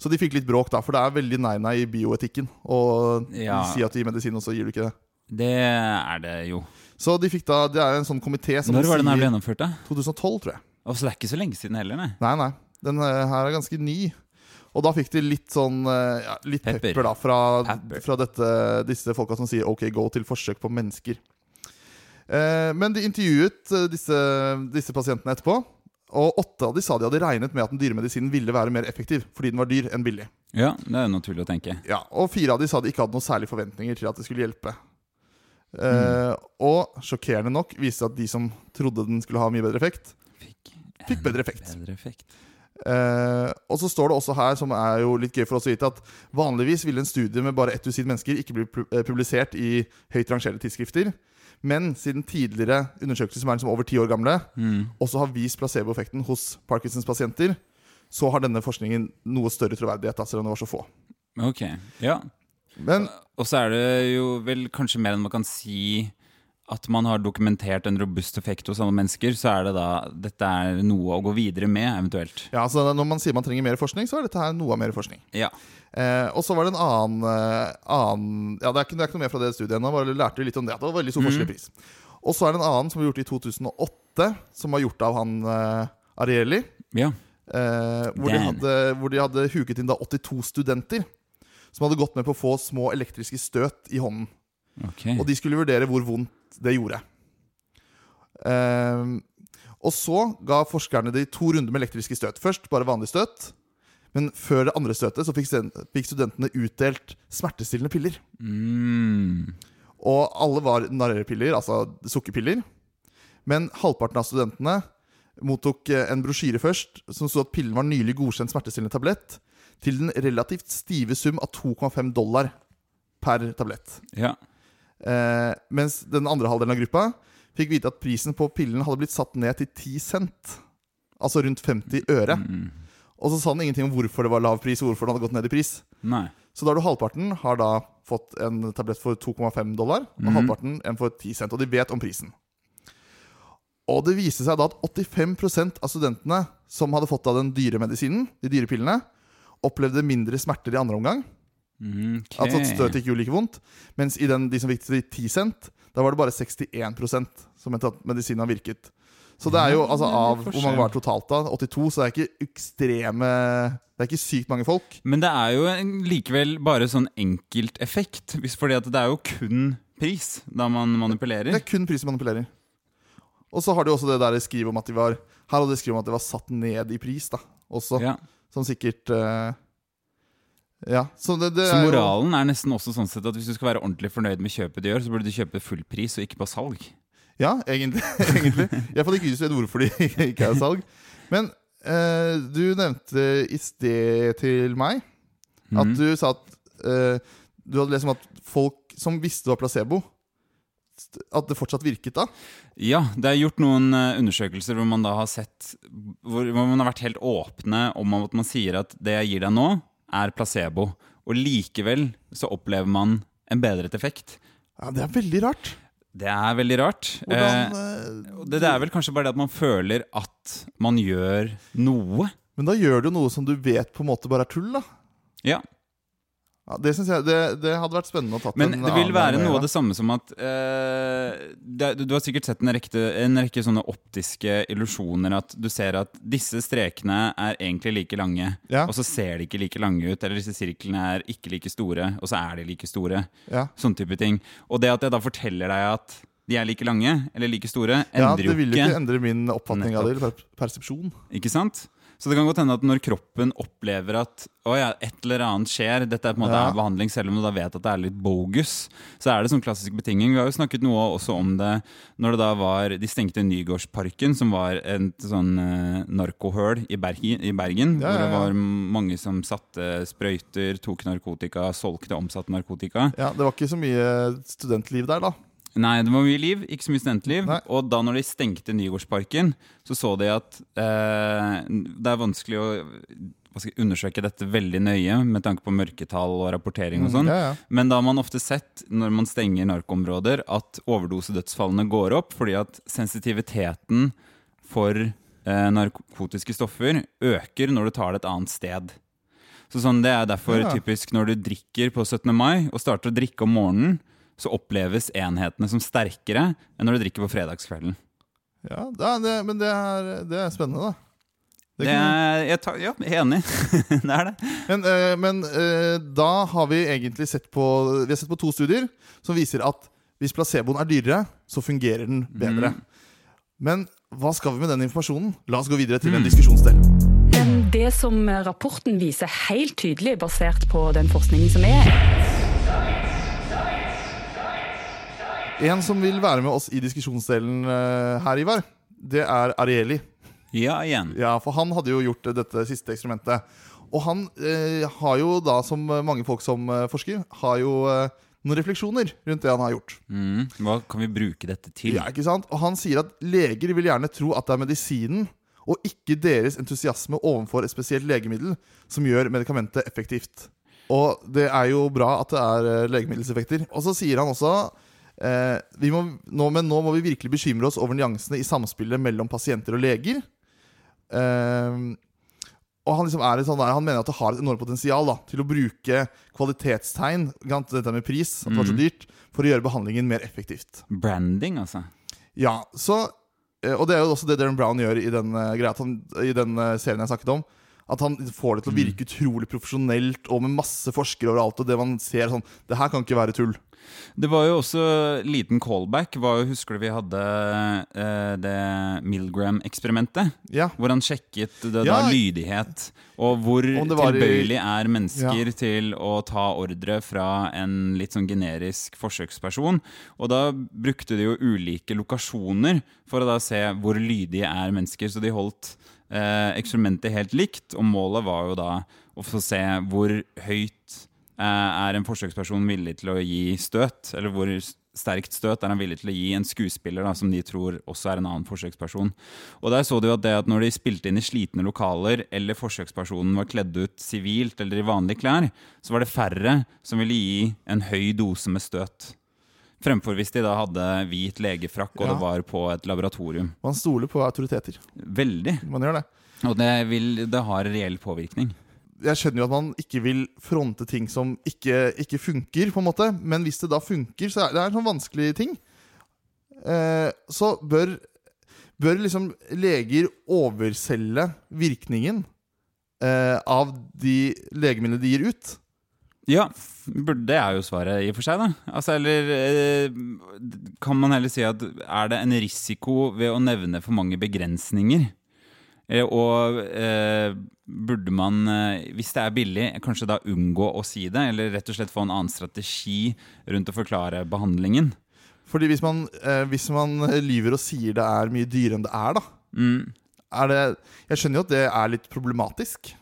Speaker 1: Så de fikk litt bråk, da. For det er veldig nei-nei i bioetikken. Og
Speaker 7: Ja.
Speaker 1: si at du gir medisin, og så gir du ikke det.
Speaker 7: Det er det jo.
Speaker 1: Så de fikk da, det er en sånn komité som
Speaker 7: Når var den her ble gjennomført, da?
Speaker 1: 2012, tror jeg.
Speaker 7: Og så det er ikke så lenge siden heller, nei.
Speaker 1: Nei, nei. Den eh, her er ganske ny. Og da fikk de litt sånn eh, ja, Litt pepper,
Speaker 7: Pepper.
Speaker 1: da fra,
Speaker 7: Pepper.
Speaker 1: fra dette, disse folka som sier OK, go til forsøk på mennesker. Eh, men de intervjuet eh, disse, disse pasientene etterpå. Og åtte av de sa de hadde regnet med at den dyre medisinen ville være mer effektiv fordi den var dyr enn billig.
Speaker 7: Ja, det er naturlig å tenke.
Speaker 1: Ja, Og fire av de sa de ikke hadde noen særlige forventninger til at det skulle hjelpe. Eh, Og sjokkerende nok viste det at de som trodde den skulle ha mye bedre effekt,
Speaker 7: Fikk,
Speaker 1: fikk bedre effekt.
Speaker 7: bedre effekt.
Speaker 1: Eh, og så står det også her, som er jo litt gøy for oss å vite, at vanligvis ville en studie med bare ett dusin mennesker ikke bli eh, publisert i høyt rangerte tidsskrifter. Men siden tidligere undersøkelser som er liksom over ti år gamle, også har vist placeboeffekten hos Parkinsons pasienter, så har denne forskningen noe større troverdighet, da, selv om det var så få.
Speaker 7: Ok, ja.
Speaker 1: Men
Speaker 7: Og så er det jo vel kanskje mer enn man kan si at man har dokumentert en robust effekt hos alle mennesker, så er det da dette er noe å gå videre med, eventuelt.
Speaker 1: ja, så når man sier man trenger mer forskning, så er dette her noe av mer forskning.
Speaker 7: Ja.
Speaker 1: Eh, og så var det en annen, eh, annen Ja, det er, ikke, det er ikke noe mer fra det studiet ennå, bare lærte vi litt om det. Det var veldig stor forskjellig i pris. Og så er det en annen som var gjort i 2008, som var gjort av han eh, Arieli.
Speaker 7: ja.
Speaker 1: Eh, hvor, de hadde, hvor de hadde huket inn da 82 studenter som hadde gått med på å få små elektriske støt i hånden.
Speaker 7: Okay.
Speaker 1: Og de skulle vurdere hvor vondt det gjorde. Eh, og så ga forskerne de to runder med elektriske støt. Først bare vanlig støt. Men før det andre støtet så fikk studentene utdelt smertestillende piller.
Speaker 7: Mm.
Speaker 1: Og alle var narrepiller, altså sukkerpiller. Men halvparten av studentene mottok eh, en brosjyre først som sto at pillen var nylig godkjent smertestillende tablett til den relativt stive sum av 2,5 dollar per tablett.
Speaker 7: Ja.
Speaker 1: Eh, mens den andre halvdelen av gruppa fikk vite at prisen på pillen hadde blitt satt ned til 10 cent. Altså rundt 50 øre.
Speaker 7: Mm.
Speaker 1: Og så sa den ingenting om hvorfor det var lav pris, og hvorfor den hadde gått ned i pris.
Speaker 7: Nei.
Speaker 1: Så da har du halvparten har da fått en tablett for 2,5 dollar, og
Speaker 7: mm.
Speaker 1: halvparten en for 10 cent. Og de vet om prisen. Og det viste seg da at 85% av studentene som hadde fått av den dyre medisinen, de dyre pillene, opplevde mindre smerter i andre omgang.
Speaker 7: Mm, ok.
Speaker 1: Altså at støtet ikke gjorde like vondt. Mens i den, de som fikk til 10 cent, da var det bare 61% som mente at medisinen har virket. Så det er jo altså av hvor mange var det totalt da? 82, så det er ikke ekstreme Det er ikke sykt mange folk.
Speaker 7: Men det er jo en, likevel bare sånn enkelteffekt. Fordi at det er jo kun pris da man manipulerer.
Speaker 1: Det er kun pris man manipulerer. Og så har de også det der skrivet om at de var Her hadde de skrevet om at det var satt ned i pris, da. Også.
Speaker 7: Ja.
Speaker 1: Som sikkert eh, Ja. Så det, det
Speaker 7: Så
Speaker 1: er jo
Speaker 7: moralen er nesten også sånn sett at hvis du skal være ordentlig fornøyd med kjøpet du gjør, så burde du kjøpe full pris og ikke på salg.
Speaker 1: Ja, egentlig. [laughs] egentlig. Jeg får ikke vet hvorfor det [laughs] ikke er salg. Men eh, du nevnte i sted til meg at
Speaker 7: mm.
Speaker 1: du sa at eh, du hadde lest om at folk som visste det var placebo, at det fortsatt virket da.
Speaker 7: Ja, det er gjort noen eh, undersøkelser hvor man da har sett hvor man har vært helt åpne om at man sier at det jeg gir deg nå, er placebo. Og likevel så opplever man en bedret effekt.
Speaker 1: Ja, Det er veldig rart.
Speaker 7: Det er veldig rart.
Speaker 1: Hvordan,
Speaker 7: Eh,
Speaker 1: eh,
Speaker 7: det, det er vel kanskje bare det at man føler at man gjør noe.
Speaker 1: Men da gjør du noe som du vet på en måte bare er tull, da.
Speaker 7: Ja,
Speaker 1: Ja, det, jeg, det, det hadde vært spennende å tatt
Speaker 7: Men
Speaker 1: en
Speaker 7: det vil være noe av det samme som at eh, det, du, har sikkert sett en rekke, en rekke sånne optiske illusjoner. At du ser at disse strekene er egentlig like lange,
Speaker 1: Ja.
Speaker 7: og så ser de ikke like lange ut. Eller disse sirklene er ikke like store, og så er de like store.
Speaker 1: Ja.
Speaker 7: Sånn type ting. Og det at jeg da forteller deg at de er like lange eller like store, endrer jo ikke Ja,
Speaker 1: det vil
Speaker 7: jo ikke
Speaker 1: endre min oppfatning av det, eller per persepsjon.
Speaker 7: Ikke sant? Så det kan godt hende at når kroppen opplever at å ja, et eller annet skjer, dette er på en måte
Speaker 1: Ja.
Speaker 7: behandling, selv om du da vet at det er litt bogus, så er det sånn klassisk betinging. Vi har jo snakket noe også om det når det da var De stengte Nygårdsparken, som var et sånn uh, narkohøl i Bergen, i Bergen
Speaker 1: Ja,
Speaker 7: hvor det var mange som satte sprøyter, tok narkotika, solgte omsatte narkotika.
Speaker 1: Ja, Det var ikke så mye studentliv der, da.
Speaker 7: Nei, det var mye liv, ikke så mye studentliv.
Speaker 1: Nei.
Speaker 7: Og da når de stengte Nygårdsparken, så så de at eh, det er vanskelig å jeg, undersøke dette veldig nøye med tanke på mørketall og rapportering og sånn.
Speaker 1: Mm, Ja, ja.
Speaker 7: Men da har man ofte sett, når man stenger narkoområder, at overdosedødsfallene går opp fordi at sensitiviteten for eh, narkotiske stoffer øker når du tar det et annet sted. Så sånn, Det er derfor
Speaker 1: Ja.
Speaker 7: typisk når du drikker på 17. mai og starter å drikke om morgenen, så oppleves enhetene som sterkere enn når du drikker på fredagskvelden.
Speaker 1: Ja, det er, det, Men det er, det er spennende, da. Det
Speaker 7: Det er, jeg tar, ja, enig. [laughs] det er det.
Speaker 1: Men, eh, men eh, da har vi egentlig sett på Vi har sett på to studier som viser at hvis placeboen er dyrere, så fungerer den bedre.
Speaker 7: Mm.
Speaker 1: Men hva skal vi med den informasjonen? La oss gå videre til en
Speaker 7: Mm.
Speaker 1: diskusjonsdel.
Speaker 10: Men Det som rapporten viser helt tydelig, basert på den forskningen som er,
Speaker 1: En som vil være med oss i diskusjonsdelen eh, her, Ivar, det er Arieli.
Speaker 7: Ja, igjen.
Speaker 1: Ja, for han hadde jo gjort eh, dette siste eksperimentet. Og han eh, har jo da, som mange folk som eh, forsker, har jo eh, noen refleksjoner rundt det han har gjort.
Speaker 7: Mm. Hva kan vi bruke dette til?
Speaker 1: Ja, ikke sant? Og han sier at leger vil gjerne tro at det er medisinen og ikke deres entusiasme overfor et spesielt legemiddel som gjør medikamentet effektivt. Og det er jo bra at det er legemiddelseffekter. Og så sier han også må, nå, Men nå må vi virkelig bekymre oss over nyansene i samspillet mellom pasienter og leger. Eh, og han, liksom er sånn der, han mener at det har et enormt potensial da, til å bruke kvalitetstegn, dette med pris, at det var så
Speaker 7: Mhm.
Speaker 1: dyrt, for å gjøre behandlingen mer effektivt.
Speaker 7: Branding, altså.
Speaker 1: Ja, så eh, Og det er jo også det Darren Brown gjør i den, eh, i den eh, serien jeg snakket om. At han får det til å virke utrolig profesjonelt og med masse forskere overalt. Og det man ser sånn Det her kan ikke være tull.
Speaker 7: Det var jo også liten callback. Var husker du vi hadde eh, det Milgram-eksperimentet?
Speaker 1: Ja.
Speaker 7: Hvor han sjekket det,
Speaker 1: Ja.
Speaker 7: da lydighet, og hvor
Speaker 1: tilbøyelig i-
Speaker 7: er mennesker
Speaker 1: Ja.
Speaker 7: til å ta ordre fra en litt sånn generisk forsøksperson. Og da brukte de jo ulike lokasjoner for å da se hvor lydige er mennesker. Så de holdt eh, eksperimentet helt likt, og målet var jo da å få se hvor høyt er en forsøksperson villig til å gi støt, eller hvor sterkt støt er han villig til å gi en skuespiller da, som de tror også er en annen forsøksperson. Og der så du at det at når de spilte inn i slitne lokaler, eller forsøkspersonen var kledd ut sivilt eller i vanlige klær, så var det færre som ville gi en høy dose med støt. Fremfor hvis de da hadde hvit legefrakk og
Speaker 1: Ja.
Speaker 7: det var på et laboratorium.
Speaker 1: Man stoler på autoriteter.
Speaker 7: Veldig.
Speaker 1: Man gjør det.
Speaker 7: Og det, vil, det har reell påvirkning.
Speaker 1: Jeg skjønner jo at man ikke vil fronte ting som ikke, ikke funker, på en måte. Men hvis det da funker, så er det en sånn vanskelig ting. Eh, så bør, bør liksom leger overselge virkningen eh, av de legemidlene de gir ut.
Speaker 7: Ja, det er jo svaret i og for seg, da. Altså, eller eh, kan man heller si at er det en risiko ved å nevne for mange begrensninger? Eh, og eh, burde man, eh, hvis det er billig, kanskje da unngå å si det? Eller rett og slett få en annen strategi rundt å forklare behandlingen?
Speaker 1: Fordi hvis man, eh, hvis man lyver og sier det er mye dyrere enn det er, da
Speaker 7: Mm.
Speaker 1: er det, Jeg skjønner jo at det er litt problematisk.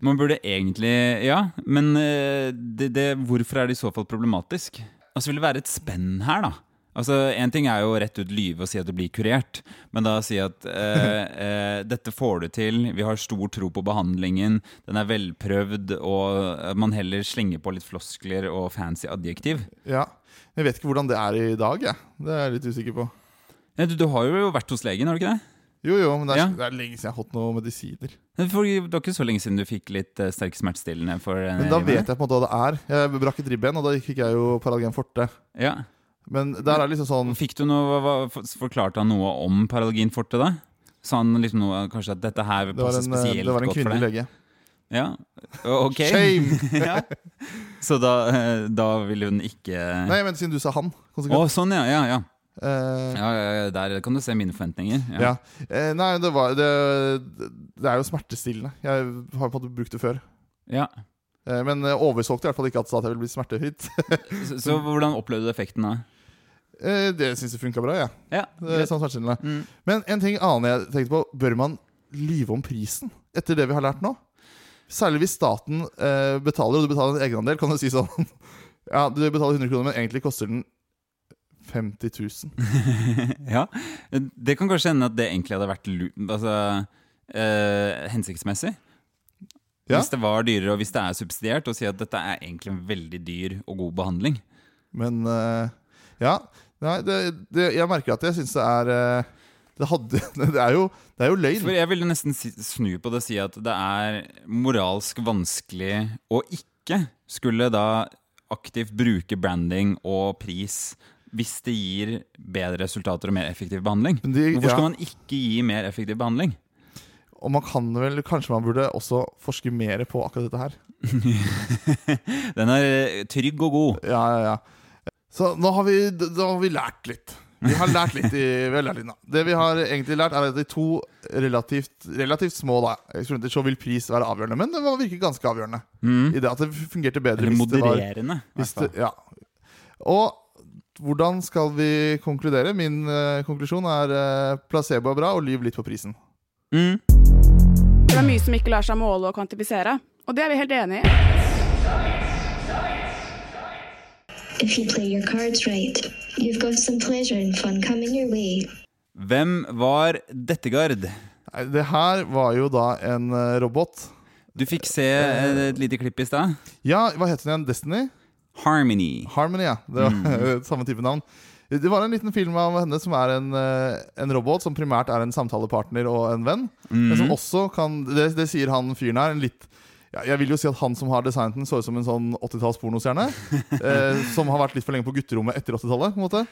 Speaker 7: Man burde egentlig Ja, men eh, det, det, hvorfor er det i så fall problematisk? Altså Vil det være et spenn her, da? Altså, Én ting er jo rett ut lyve og si at du blir kurert, men da si at [laughs] eh, eh, dette får du til, vi har stor tro på behandlingen, den er velprøvd, og man heller slenger på litt floskler og fancy adjektiv.
Speaker 1: Ja. Jeg vet ikke hvordan det er i dag, jeg. Det er jeg litt usikker på.
Speaker 7: Ja, du, du har jo vært hos legen, har du ikke det?
Speaker 1: Jo, jo, men det er,
Speaker 7: Ja.
Speaker 1: det er lenge siden jeg har fått noen medisiner.
Speaker 7: For, det var ikke så lenge siden du fikk litt uh, sterke smertestillende for eh,
Speaker 1: Men da vet jeg på en måte hva det er. Jeg brakk et ribben, og da fikk jeg jo Paralgen forte.
Speaker 7: Ja.
Speaker 1: Men der er liksom sånn
Speaker 7: Fikk du noe, hva, Forklarte han noe om paralginforte, da? Sa han liksom noe, kanskje at dette her
Speaker 1: Det var
Speaker 7: spesielt
Speaker 1: godt for
Speaker 7: deg?
Speaker 1: det var en kvinnelig lege.
Speaker 7: Ja, ok
Speaker 1: Shame! [laughs]
Speaker 7: ja. Så da, eh, da ville hun ikke
Speaker 1: Nei, men siden du sa han. Konsekvent.
Speaker 7: sånn, ja. ja, ja.
Speaker 1: Uh,
Speaker 7: ja, ja, ja. Der kan du se mine forventninger.
Speaker 1: ja. Eh, nei, det var det, det er jo smertestillende. Jeg har på en måte brukt det før.
Speaker 7: Ja.
Speaker 1: Eh, men eh, oversolgte i hvert fall ikke at jeg ville bli smertefritt.
Speaker 7: Så, så hvordan opplevde du effekten da?
Speaker 1: Eh, det syns jeg funka bra, jeg.
Speaker 7: Ja,
Speaker 1: er sånn.
Speaker 7: Mm.
Speaker 1: Men en ting annen jeg tenkte på. Bør man lyve om prisen etter det vi har lært nå? Særlig hvis staten eh, betaler, og du betaler en egenandel, kan du si sånn [laughs] Ja, du betaler 100 kroner, men egentlig koster den 50 000. [laughs]
Speaker 7: ja. Det kan kanskje hende at det egentlig hadde vært altså, eh, hensiktsmessig.
Speaker 1: Ja.
Speaker 7: Hvis det var dyrere, og hvis det er subsidiert, å si at dette er egentlig en veldig dyr og god behandling.
Speaker 1: Men eh, ja. Nei, det, det, jeg merker at jeg syns det er eh, det, hadde, [laughs] det, er jo, det er jo løgn.
Speaker 7: For jeg ville nesten snu på det og si at det er moralsk vanskelig å ikke skulle da aktivt bruke branding og pris hvis det gir bedre resultater og mer effektiv behandling.
Speaker 1: Men de-
Speaker 7: Hvorfor skal
Speaker 1: ja.
Speaker 7: man ikke gi mer effektiv behandling?
Speaker 1: Og man kan vel, kanskje man burde også forske mer på akkurat dette her. [laughs]
Speaker 7: Den er eh, trygg og god.
Speaker 1: Ja, ja, ja. Så nå har vi, da har vi lært litt. Vi har lært litt, i, [laughs] nå. Det vi har egentlig lært, er at de to relativt, relativt små da, eksperimenter så vil pris være avgjørende. Men det var- virker ganske avgjørende. I det at det fungerte bedre
Speaker 7: Eller
Speaker 1: hvis det var
Speaker 7: modererende.
Speaker 1: hvis det, ja. Og hvordan skal vi konkludere? Min uh, konklusjon er uh, placebo er bra, og lyv litt på prisen.
Speaker 7: Mm.
Speaker 11: Det er mye som ikke lar seg måle og kvantifisere, og det er vi helt enig i.
Speaker 12: If you play your cards right, you've got some pleasure and fun coming your way.
Speaker 7: Hvem var dette, Gard?
Speaker 1: Det her var jo da en eh, robot.
Speaker 7: Du fikk se eh, et lite klipp i stad.
Speaker 1: Ja, hva heter den igjen? Destiny?
Speaker 7: Harmony.
Speaker 1: Harmony, ja. Det var [laughs] samme type navn. Det var en liten film av henne som er en, eh, en robot som primært er en samtalepartner og en venn. Men som også kan Det, det sier han fyren her. En litt ja, Jeg vil jo si at han som har designet den, så ut som en sånn 80-talls pornostjerne. [laughs] eh, som har vært litt for lenge på gutterommet etter 80-tallet. på en måte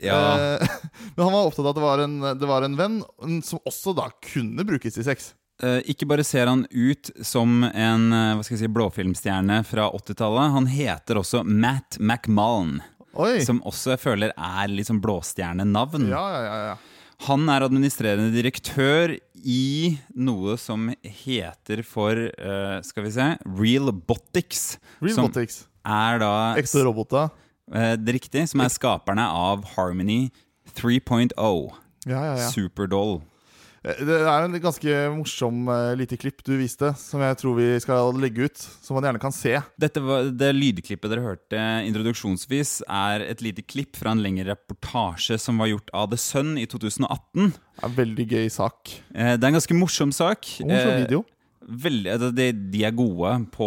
Speaker 7: Ja.
Speaker 1: Eh, [laughs] Men han var opptatt av at det var, en, det var en venn som også da kunne brukes til sex.
Speaker 7: Eh, ikke bare ser han ut som en eh, hva skal jeg si, blåfilmstjerne fra 80-tallet, han heter også Matt McMullen.
Speaker 1: Oi.
Speaker 7: Som også jeg føler er litt sånn blåstjernenavn.
Speaker 1: Ja, ja, ja, ja.
Speaker 7: Han er administrerende direktør i noe som heter for uh, Skal vi se Realbotics.
Speaker 1: Real
Speaker 7: Som er da
Speaker 1: Ekte roboter.
Speaker 7: eh, det er riktig. Som er skaperne av Harmony 3.0.
Speaker 1: Ja, ja, ja.
Speaker 7: Superdoll.
Speaker 1: Eh, Det er en ganske morsom uh, lite klipp du viste, som jeg tror vi skal legge ut. Som man gjerne kan se.
Speaker 7: Dette var, det lydklippet dere hørte introduksjonsvis, er et lite klipp fra en lengre reportasje som var gjort av The Sun i 2018.
Speaker 1: Det er en veldig gøy sak.
Speaker 7: Uh, Det er en ganske morsom sak.
Speaker 1: Morsom
Speaker 7: video.
Speaker 1: video.
Speaker 7: Veldig, altså, de, de er gode på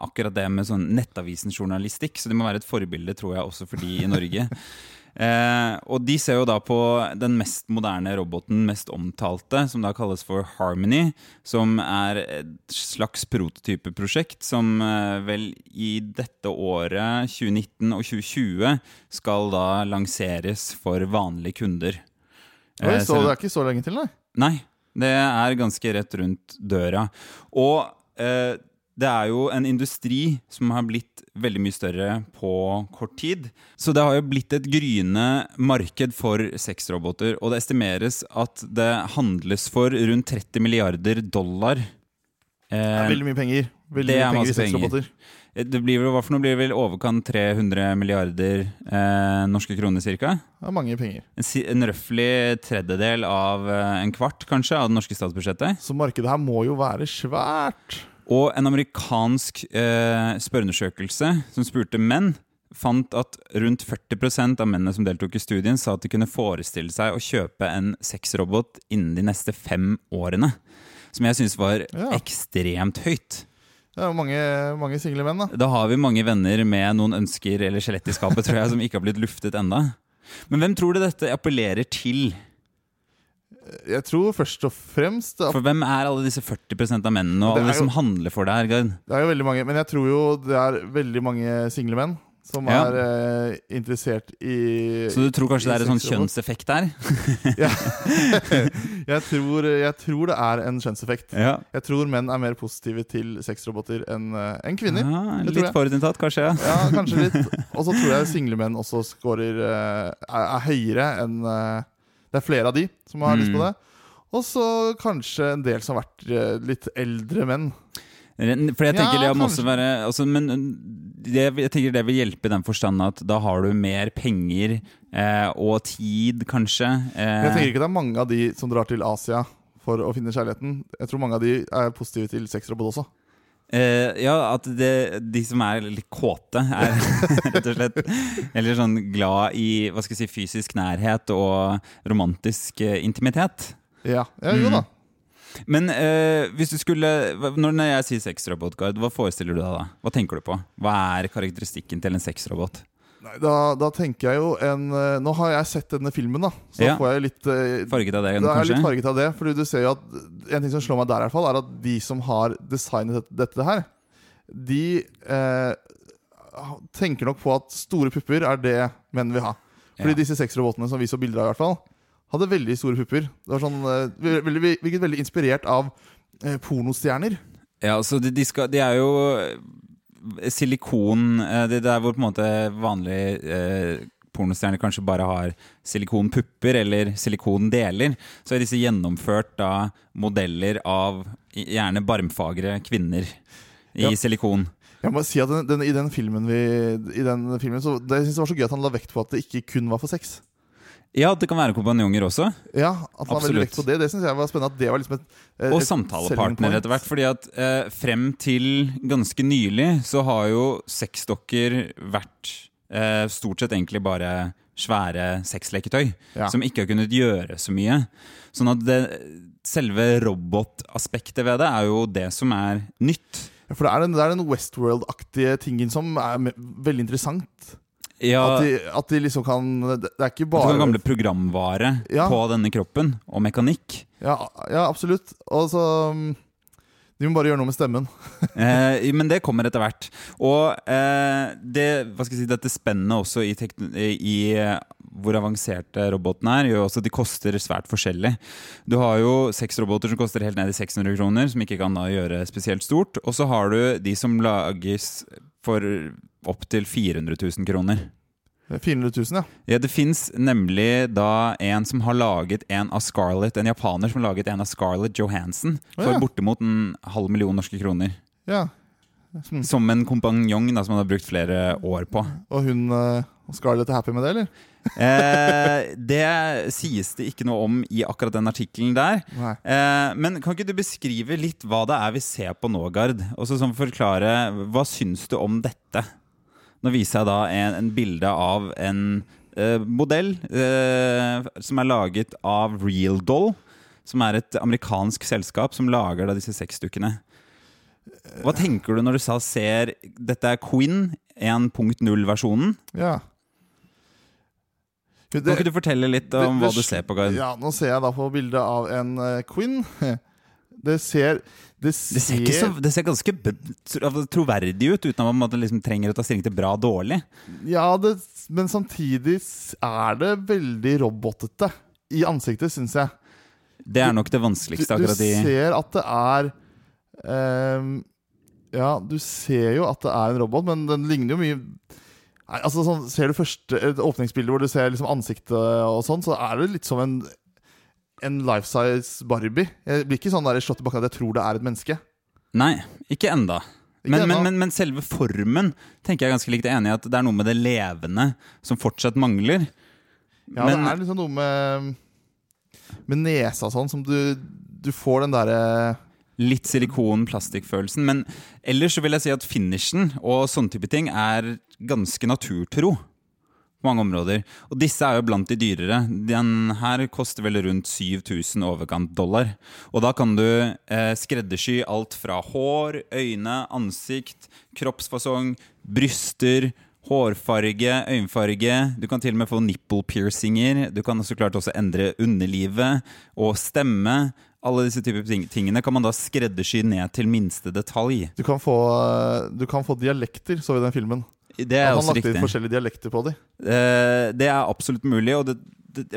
Speaker 7: akkurat det med sånn nettavisenjournalistikk, så de må være et forbilde, tror jeg, også for de i Norge. [laughs] Eh, og de ser jo da på den mest moderne roboten, mest omtalte, som da kalles for Harmony, som er et slags prototypeprosjekt som eh, vel i dette året, 2019 og 2020, skal da lanseres for vanlige kunder. Eh,
Speaker 1: så det er ikke så lenge til, nei.
Speaker 7: Nei, det er ganske rett rundt døra. Og eh, det er jo en industri som har blitt veldig mye større på kort tid. Så det har jo blitt et gryende marked for sexroboter. Og det estimeres at det handles for rundt 30 milliarder dollar.
Speaker 1: Det er veldig mye penger. Veldig
Speaker 7: det
Speaker 1: mye
Speaker 7: er
Speaker 1: penger
Speaker 7: masse penger. Eh, Det blir vel, hva for noe blir det vel overkant 300 milliarder eh, norske kroner cirka?
Speaker 1: Det er mange penger.
Speaker 7: En, en røftlig tredjedel av eh, en kvart, kanskje, av det norske statsbudsjettet.
Speaker 1: Så markedet her må jo være svært.
Speaker 7: Og en amerikansk eh, spørreundersøkelse som spurte menn, fant at rundt 40% av mennene som deltok i studien, sa at de kunne forestille seg å kjøpe en sexrobot innen de neste fem årene. Som jeg syns var
Speaker 1: Ja.
Speaker 7: ekstremt høyt.
Speaker 1: Det er jo mange, mange single menn, da.
Speaker 7: Da har vi mange venner med noen ønsker eller skjelett i skapet, tror jeg, som ikke har blitt luftet enda. Men hvem tror du dette appellerer til?
Speaker 1: Jeg tror først og fremst at
Speaker 7: For hvem er alle disse 40% av mennene, og alle
Speaker 1: jo-
Speaker 7: som handler for det her, Gard?
Speaker 1: Det er jo veldig mange, men jeg tror jo det er veldig mange single menn som
Speaker 7: Ja.
Speaker 1: er eh, interessert i
Speaker 7: Så du tror kanskje det er en sånn kjønnseffekt der? [laughs]
Speaker 1: Ja. [laughs] jeg, tror, jeg tror det er en kjønnseffekt.
Speaker 7: Ja.
Speaker 1: Jeg tror menn er mer positive til sexroboter enn en kvinner.
Speaker 7: Ja, litt forutinntatt, kanskje? Ja.
Speaker 1: Ja, kanskje litt. [laughs] Og så tror jeg single menn også scorer eh, er, er høyere enn eh, Det er flere av de som har lyst på
Speaker 7: Mm.
Speaker 1: det. Og så kanskje en del som har vært eh, litt eldre menn.
Speaker 7: For jeg tenker
Speaker 1: Ja,
Speaker 7: det må også være altså, Men det, jeg tenker det vil hjelpe i den forstand at da har du mer penger eh, og tid, kanskje. Eh,
Speaker 1: Jeg tenker ikke det er mange av de som drar til Asia for å finne kjærligheten. Jeg tror mange av de er positive til sexrobot også.
Speaker 7: Eh, ja, at det, de som er litt kåte, er [laughs] rett og slett Eller sånn glad i hva skal jeg si, fysisk nærhet og romantisk uh, intimitet.
Speaker 1: Ja, ja jo
Speaker 7: Mm.
Speaker 1: da.
Speaker 7: Men uh, hvis du skulle når, når jeg sier sexrobot, hva forestiller du deg da? Hva tenker du på? Hva er karakteristikken til en sexrobot?
Speaker 1: Nei, da, da tenker jeg jo en eh, Nå har jeg sett denne filmen, da. Så
Speaker 7: Ja.
Speaker 1: da får jeg litt eh,
Speaker 7: Farget av det,
Speaker 1: Da er jeg litt farget av det. Fordi du ser jo at En ting som slår meg der, i hvert fall er at de som har designet dette, her, de eh, tenker nok på at store pupper er det menn vil ha. Fordi
Speaker 7: Ja.
Speaker 1: disse sexrobotene som vi så bilder av, i hvert fall hadde veldig store pupper. Det var sånn, eh, veldig, veldig inspirert av pornostjerner.
Speaker 7: Ja, altså de, de, skal, de er jo silikon eh, Det der er hvor på en måte vanlige eh, pornostjerner kanskje bare har silikonpupper eller silikondeler. Så er disse gjennomført da modeller av gjerne barmfagre kvinner i
Speaker 1: Ja.
Speaker 7: silikon.
Speaker 1: Jeg må si at den, den, I den filmen, vi, i den filmen så, det, Jeg synes det var så gøy at han la vekt på at det ikke kun var for sex.
Speaker 7: Ja, det kan være kompanjonger også.
Speaker 1: Ja, at han
Speaker 7: Absolutt.
Speaker 1: vekt på Det Det synes jeg var spennende. At det var liksom et, et
Speaker 7: Og samtalepartner etter hvert. Fordi at eh, frem til ganske nylig så har jo sexdokker vært eh, stort sett egentlig bare svære sexleketøy.
Speaker 1: Ja.
Speaker 7: Som ikke har kunnet gjøre så mye. Sånn at det, selve robotaspektet ved det er jo det som er nytt.
Speaker 1: Ja, For det er den, den Westworld-aktige tingen som er veldig interessant.
Speaker 7: Ja,
Speaker 1: At, de, at de liksom kan Det er ikke bare
Speaker 7: gamle programvare
Speaker 1: Ja.
Speaker 7: på denne kroppen, og mekanikk.
Speaker 1: ja, ja, absolutt. Og så mm, De må bare gjøre noe med stemmen. [laughs]
Speaker 7: Eh, men det kommer etter hvert. Og eh, det, hva skal jeg si, dette spennet også i, i hvor avanserte robotene er, gjør også at de koster svært forskjellig. Du har jo seks roboter som koster helt ned i 600 kroner, som ikke kan da gjøre spesielt stort. Og så har du de som lages for opptil 400 000 kroner.
Speaker 1: 400 000, ja.
Speaker 7: Ja, Det fins nemlig da en som har laget en av Scarlett, en japaner som har laget en av Scarlett Johansen for
Speaker 1: ja.
Speaker 7: bortimot en halv million norske kroner.
Speaker 1: ja.
Speaker 7: Som en kompanjong da, som han har brukt flere år på.
Speaker 1: Og hun, uh, Scarlett er happy med det, eller?
Speaker 7: Eh, det sies det ikke noe om i akkurat den artikkelen der. Eh, men kan ikke du beskrive litt hva det er vi ser på nå, Gard? Og så sånn forklare, Hva syns du om dette? Nå viser jeg da en, en bilde av en eh, modell eh, som er laget av Real Doll. Som er et amerikansk selskap som lager da disse sexdukkene. Hva tenker du når du sa ser Dette er Quinn 1.0-versjonen.
Speaker 1: Ja.
Speaker 7: Kan ikke du fortelle litt om
Speaker 1: det-
Speaker 7: hva du ser på, Gard?
Speaker 1: Ja, nå ser jeg da på bildet av en uh, queen. [laughs] Det ser Det
Speaker 7: Det ser, ikke så, det ser ganske tro- troverdig ut, uten at man liksom trenger å ta stilling til bra og dårlig.
Speaker 1: Ja, det, men samtidig er det veldig robotete i ansiktet, syns jeg.
Speaker 7: Det er nok det vanskeligste akkurat i Du
Speaker 1: ser at det er um, Ja, du ser jo at det er en robot, men den ligner jo mye Nei, altså sånn, Ser du første et åpningsbilde hvor du ser liksom ansiktet og sånn, så er det litt som en en life size Barbie. Jeg blir ikke sånn der slått tilbake at jeg tror det er et menneske.
Speaker 7: Nei, ikke enda.
Speaker 1: Ikke
Speaker 7: Men,
Speaker 1: enda.
Speaker 7: men, men, men selve formen tenker jeg ganske likt enig i at det er noe med det levende som fortsatt mangler.
Speaker 1: Ja,
Speaker 7: men,
Speaker 1: det er liksom noe med Med nesa sånn som du Du får den derre
Speaker 7: Litt silikon-plastikkfølelsen. Men ellers så vil jeg si at finishen og sånne type ting er ganske naturtro. På mange områder. Og disse er jo blant de dyrere. Den her koster vel rundt 7000 overkant dollar. Og da kan du eh, skreddersy alt fra hår, øyne, ansikt, kroppsfasong, bryster, hårfarge, øyenfarge. Du kan til og med få nipple piercinger. Du kan så klart også endre underlivet og stemme. Alle disse typer ting, tingene kan man da skreddersy ned til minste detalj.
Speaker 1: Du kan få, du kan få dialekter, så vi den filmen.
Speaker 7: Det er
Speaker 1: Han
Speaker 7: også
Speaker 1: lagt inn forskjellige dialekter på dem.
Speaker 7: Uh, det er absolutt mulig. Og det, det,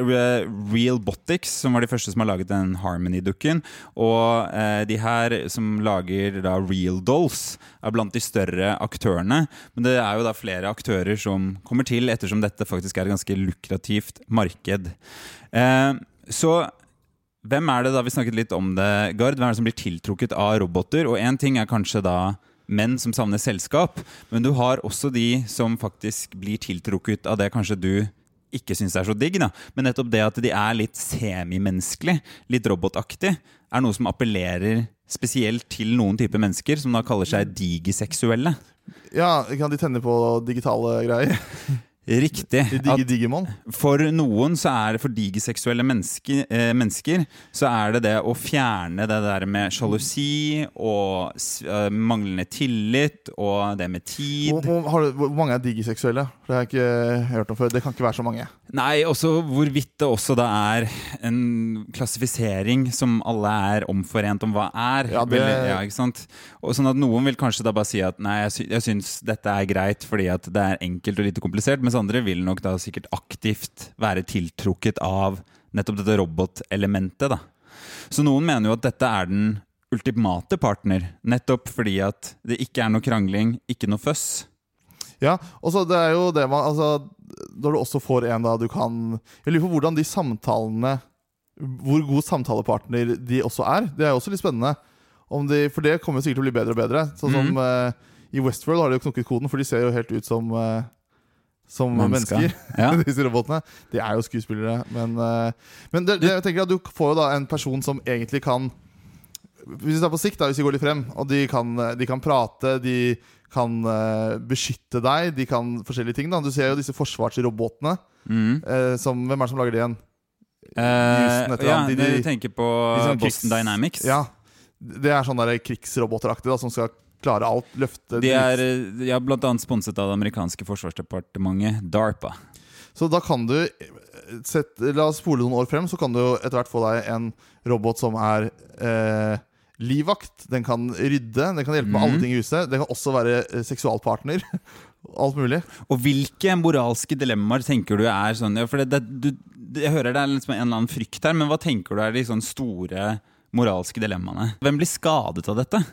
Speaker 7: Real Botics, som var de første som har laget den Harmony-dukken, og eh, de her som lager da Real Dolls, er blant de større aktørene. Men det er jo da flere aktører som kommer til, ettersom dette faktisk er et ganske lukrativt marked. Eh, så hvem er det da, vi snakket litt om det, Gard, hvem er det som blir tiltrukket av roboter? Og én ting er kanskje da menn som savner selskap, men du har også de som faktisk blir tiltrukket av det kanskje du ikke syns er så digg, da. Men nettopp det at de er litt semimenneskelig, litt robotaktig, er noe som appellerer spesielt til noen typer mennesker, som da kaller seg digiseksuelle.
Speaker 1: Ja, kan de tenne på digitale greier? [laughs]
Speaker 7: Riktig.
Speaker 1: Digge, digger
Speaker 7: At For noen så er det for digiseksuelle mennesker, eh, mennesker så er det det å fjerne det der med sjalusi og eh, manglende tillit og det med tid.
Speaker 1: Hvor, hvor, hvor mange er digiseksuelle? Det har jeg ikke hørt om før. Det kan ikke være så mange.
Speaker 7: Nei, også hvorvidt det også da er en klassifisering som alle er omforent om hva er.
Speaker 1: Ja, det-
Speaker 7: Vil, ja, ikke sant? Og sånn at Noen vil kanskje da bare si at nei, jeg syns dette er greit fordi at det er enkelt og lite komplisert, mens andre vil nok da sikkert aktivt være tiltrukket av nettopp dette robotelementet. da. Så noen mener jo at dette er den ultimate partner, nettopp fordi at det ikke er noe krangling, ikke noe føss.
Speaker 1: Ja, og så det er jo det man altså, Når du også får en da du kan Jeg lurer på hvordan de samtalene Hvor god samtalepartner de også er. Det er jo også litt spennende. Om de, for det kommer sikkert til å bli bedre og bedre. Sånn som
Speaker 7: mm.
Speaker 1: uh, I Westworld har de jo knukket koden, for de ser jo helt ut som uh, Som
Speaker 7: Mennesker.
Speaker 1: mennesker, [laughs]
Speaker 7: Ja.
Speaker 1: disse robotene. De er jo skuespillere, men, eh, men det, det, jeg tenker at du får jo da en person som egentlig kan Hvis vi tar på sikt, da, hvis vi går litt frem, og de kan, de kan prate, de kan uh, beskytte deg, de kan forskjellige ting. Da. Du ser jo disse forsvarsrobotene.
Speaker 7: Mm.
Speaker 1: Uh, som, hvem er det som lager det igjen?
Speaker 7: Uh,
Speaker 1: Houston,
Speaker 7: ja.
Speaker 1: De- de-
Speaker 7: du tenker på
Speaker 1: de
Speaker 7: Boston
Speaker 1: krigs-
Speaker 7: Dynamics.
Speaker 1: Ja. Det er sånne krigsroboteraktige da, som skal klare alt. Løfte
Speaker 7: De er eh, ja, annet sponset av det amerikanske forsvarsdepartementet, DARPA.
Speaker 1: Så da kan du eh, La oss spole noen år frem, så kan du etter hvert få deg en robot som er eh, livvakt. Den kan rydde, den kan hjelpe med
Speaker 7: Mhm.
Speaker 1: alle ting i huset. Den kan også være eh, seksualpartner. [laughs] Alt mulig.
Speaker 7: Og hvilke moralske dilemmaer tenker du er sånn ja, For det, det, du, Jeg hører det er liksom en eller annen frykt her, men hva tenker du er de sånn store moralske dilemmaene? Hvem blir skadet av dette?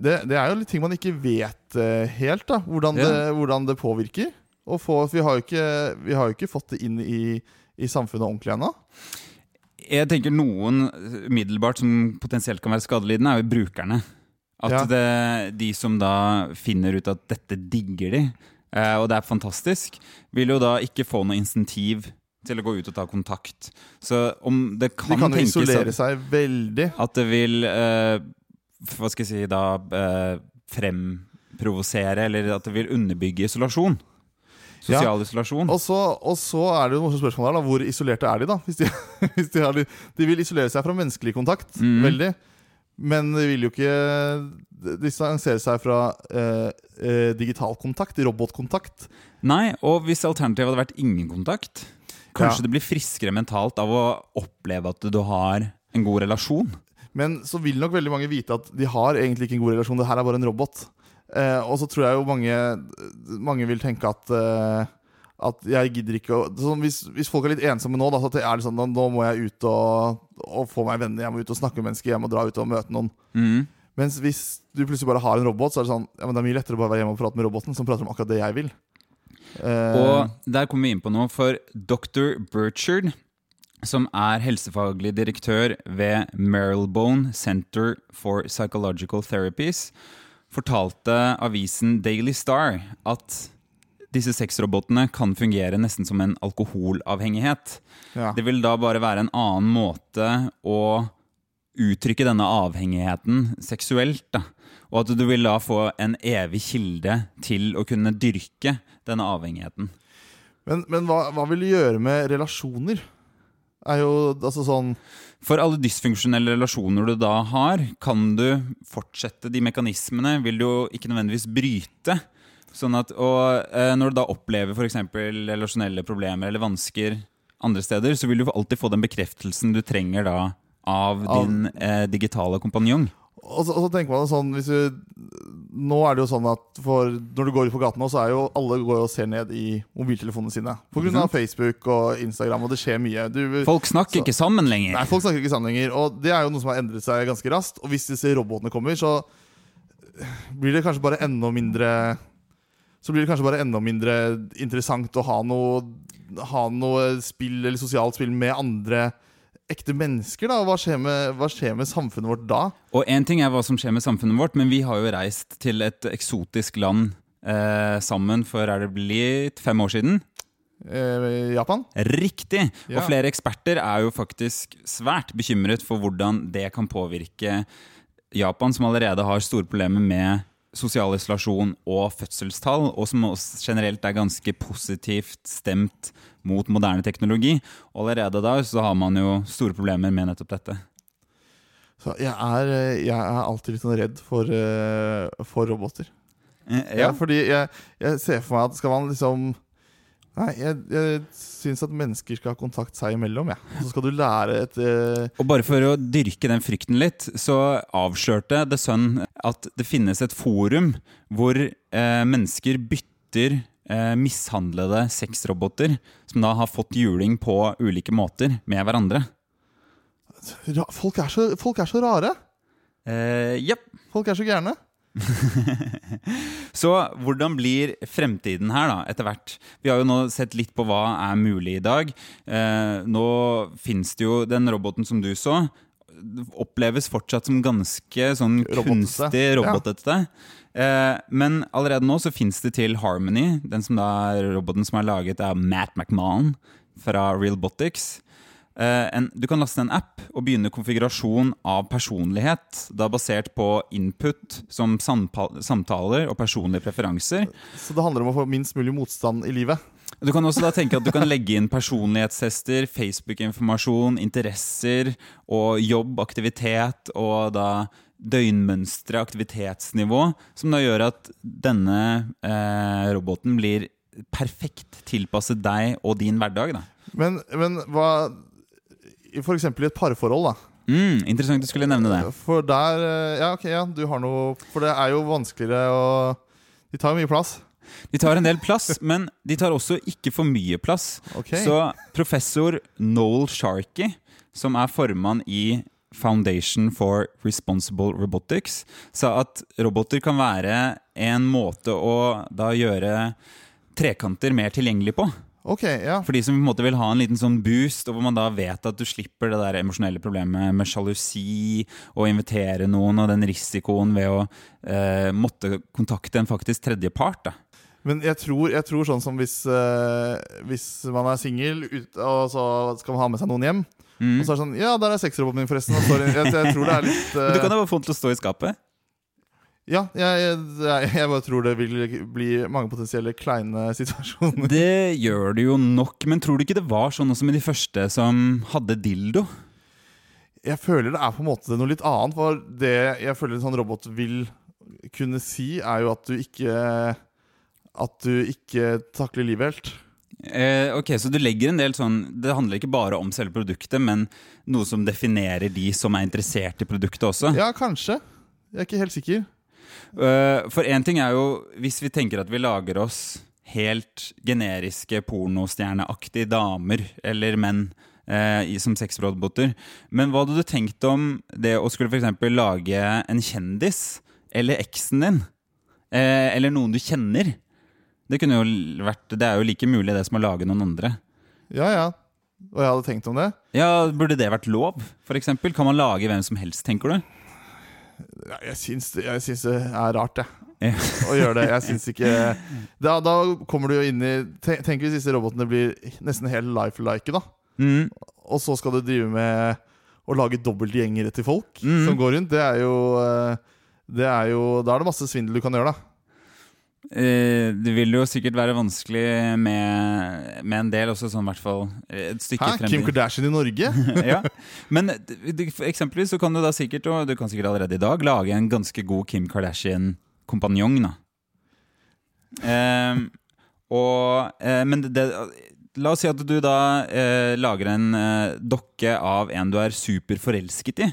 Speaker 1: Det, det er jo litt ting man ikke vet eh, helt, da. Hvordan,
Speaker 7: Ja.
Speaker 1: det, hvordan det påvirker. Få, vi har, jo ikke, vi har jo ikke fått det inn i, i samfunnet ordentlig ennå.
Speaker 7: Jeg tenker noen umiddelbart som potensielt kan være skadelidende, er jo brukerne. At
Speaker 1: Ja.
Speaker 7: det, de som da finner ut at dette digger de, eh, og det er fantastisk, vil jo da ikke få noe insentiv til å gå ut og ta kontakt. Så om det
Speaker 1: De
Speaker 7: kan,
Speaker 1: kan
Speaker 7: tenkes
Speaker 1: isolere
Speaker 7: at,
Speaker 1: seg veldig.
Speaker 7: at det vil eh, Hva skal jeg si da eh, Fremprovosere, eller at det vil underbygge isolasjon. Sosial isolasjon.
Speaker 1: Og så, og så er det jo noen spørsmål her da Hvor isolerte er de, da? Hvis de, [laughs] hvis de, har, de, de vil isolere seg fra menneskelig kontakt.
Speaker 7: Mm.
Speaker 1: Veldig. Men de vil jo ikke distansere seg fra eh, eh, digital kontakt, robotkontakt.
Speaker 7: Nei, og hvis alternativet hadde vært ingen kontakt, kanskje
Speaker 1: Ja.
Speaker 7: det blir friskere mentalt av å oppleve at du har en god relasjon.
Speaker 1: Men så vil nok veldig mange vite at de har egentlig ikke en god relasjon. Det her er bare en robot. Eh, og så tror jeg jo mange, mange vil tenke at eh, At jeg gidder ikke å sånn, hvis, hvis folk er litt ensomme nå, da, så er det sånn nå, nå må jeg ut og, og få meg venner. Jeg må ut og snakke med mennesker. Jeg må dra ut og møte noen.
Speaker 7: Mm.
Speaker 1: Mens hvis du plutselig bare har en robot, så er det sånn Ja, men det er mye lettere å bare være hjemme og prate med roboten, som prater om akkurat det jeg vil. Eh,
Speaker 7: Og der kommer vi inn på noe, for dr. Burchard, som er helsefaglig direktør ved Marylebone Center for Psychological Therapies, fortalte avisen Daily Star at disse sexrobotene kan fungere nesten som en alkoholavhengighet.
Speaker 1: Ja.
Speaker 7: Det vil da bare være en annen måte å uttrykke denne avhengigheten seksuelt. Da. Og at du vil da få en evig kilde til å kunne dyrke denne avhengigheten.
Speaker 1: Men, men hva, hva vil du gjøre med relasjoner? Er jo altså sånn
Speaker 7: For alle dysfunksjonelle relasjoner du da har, kan du fortsette de mekanismene, vil du jo ikke nødvendigvis bryte. Sånn at, og eh, når du da opplever f.eks. relasjonelle problemer eller vansker andre steder, så vil du alltid få den bekreftelsen du trenger da av din eh, digitale kompanjong.
Speaker 1: Og så, og så tenker man sånn du, Nå er det jo sånn at for, når du går ut på gaten nå, så er jo alle går og ser ned i mobiltelefonene sine. På grunn av
Speaker 7: Mhm.
Speaker 1: Facebook og Instagram, og det skjer mye. Du,
Speaker 7: Folk snakker
Speaker 1: så-
Speaker 7: ikke sammen lenger.
Speaker 1: Nei, folk snakker ikke sammen lenger. Og det er jo noe som har endret seg ganske raskt. Og hvis disse robotene kommer, så blir det kanskje bare enda mindre Så blir det kanskje bare enda mindre interessant å ha noe, ha noe spill eller sosialt spill med andre ekte mennesker. da Hva skjer med, hva skjer med samfunnet vårt da?
Speaker 7: Og én ting er hva som skjer med samfunnet vårt, men vi har jo reist til et eksotisk land eh, sammen for er det blitt fem år siden.
Speaker 1: Eh, Japan?
Speaker 7: Riktig!
Speaker 1: Ja.
Speaker 7: Og flere eksperter er jo faktisk svært bekymret for hvordan det kan påvirke Japan, som allerede har store problemer med sosial isolasjon og fødselstall, og som også generelt er ganske positivt stemt mot moderne teknologi. Og allerede da så har man jo store problemer med nettopp dette.
Speaker 1: Så jeg er, eh, jeg er alltid litt sånn redd for, eh, for roboter.
Speaker 7: Eh,
Speaker 1: Ja,
Speaker 7: ja.
Speaker 1: fordi jeg, jeg ser for meg at skal man liksom Nei, jeg, jeg syns at mennesker skal ha kontakt seg imellom, Ja. Så skal du lære et uh...
Speaker 7: Og bare for å dyrke den frykten litt, så avslørte The Sun at det finnes et forum hvor eh, mennesker bytter eh, mishandlede sexroboter, som da har fått juling på ulike måter, med hverandre.
Speaker 1: ra, folk, er så, folk er så rare!
Speaker 7: Eh, Jepp.
Speaker 1: Folk er så gærne. [laughs]
Speaker 7: Så hvordan blir fremtiden her, da, etter hvert? Vi har jo nå sett litt på hva er mulig i dag. Eh, nå fins det jo den roboten som du så. Oppleves fortsatt som ganske sånn
Speaker 1: Robotete.
Speaker 7: kunstig
Speaker 1: Ja.
Speaker 7: robotete. Eh, men allerede nå så fins det til Harmony, den som da er roboten som er laget av Matt McMahon fra Realbotics. Eh, en, du kan laste en app og begynne konfigurasjon av personlighet, da basert på input som samtaler og personlige preferanser.
Speaker 1: Så det handler om å få minst mulig motstand i livet.
Speaker 7: Du kan også da tenke at du kan legge inn personlighetstester, Facebook-informasjon, interesser og jobb, aktivitet og da døgnmønstre, aktivitetsnivå, som da gjør at denne eh, roboten blir perfekt tilpasset deg og din hverdag. Da.
Speaker 1: Men, men hva Eksempel i et parforhold, da.
Speaker 7: Mm, interessant du skulle nevne det.
Speaker 1: For der eh, Ja, ok, ja, du har noe For det er jo vanskeligere å De tar jo mye plass.
Speaker 7: De tar en del plass, [laughs] men de tar også ikke for mye plass.
Speaker 1: Okay.
Speaker 7: Så professor Noel Sharkey, som er formann i Foundation for Responsible Robotics, sa at roboter kan være en måte å da gjøre trekanter mer tilgjengelig på.
Speaker 1: Ok, ja.
Speaker 7: For de som på en måte vil ha en liten sånn boost, og hvor man da vet at du slipper det der emosjonelle problemet med sjalusi og invitere noen, og den risikoen ved å eh, måtte kontakte en faktisk tredjepart. da.
Speaker 1: Men jeg tror, jeg tror sånn som hvis, eh, hvis man er singel, og så skal man ha med seg noen hjem
Speaker 7: Mm.
Speaker 1: Og så er det sånn Ja, der er sexroboten min, forresten. Er Jeg, jeg tror det er litt [laughs]
Speaker 7: Men du
Speaker 1: eh,
Speaker 7: kan jo bare få den til å stå i skapet.
Speaker 1: Ja, jeg, jeg, jeg bare tror det vil bli mange potensielle kleine situasjoner.
Speaker 7: Det gjør det jo nok, men tror du ikke det var sånn også med de første som hadde dildo?
Speaker 1: Jeg føler det er på en måte noe litt annet. For det jeg føler en sånn robot vil kunne si, er jo at du ikke At du ikke takler livet helt.
Speaker 7: Eh, ok, Så du legger en del sånn Det handler ikke bare om selve produktet, men noe som definerer de som er interessert i produktet også?
Speaker 1: Ja, kanskje. Jeg er ikke helt sikker.
Speaker 7: Eh, for én ting er jo hvis vi tenker at vi lager oss helt generiske pornostjerneaktige damer eller menn eh, som sexroboter. Men hva hadde du tenkt om det å skulle f.eks. lage en kjendis eller eksen din? Eh, eller noen du kjenner? Det, vært, det er jo like mulig det som å lage noen andre.
Speaker 1: Ja, ja. Og jeg hadde tenkt om det.
Speaker 7: Ja, Burde det vært lov? For eksempel? kan man lage hvem som helst, tenker du?
Speaker 1: Jeg syns, jeg syns det er rart, jeg.
Speaker 7: Ja.
Speaker 1: Å gjøre det. Jeg syns ikke [laughs] da, da kommer du jo inn i Tenk, tenk hvis disse robotene blir nesten helt life-like, da.
Speaker 7: Mm.
Speaker 1: Og så skal du drive med å lage dobbeltgjengere til folk
Speaker 7: Mm.
Speaker 1: som går rundt. Det er jo eh, Det er jo Da er det masse svindel du kan gjøre, da.
Speaker 7: Eh, det vil jo sikkert være vanskelig med, med en del, også sånn i hvert fall eh, et stykke
Speaker 1: Hæ? Kim Kardashian i Norge? [laughs]
Speaker 7: ja. Men for eksempelvis så kan du da sikkert, og du kan sikkert allerede i dag, lage en ganske god Kim Kardashian-kompanjong. da. Eh, og, eh, men det, det, la oss si at du da eh, lager en eh, dokke av en du er superforelsket i.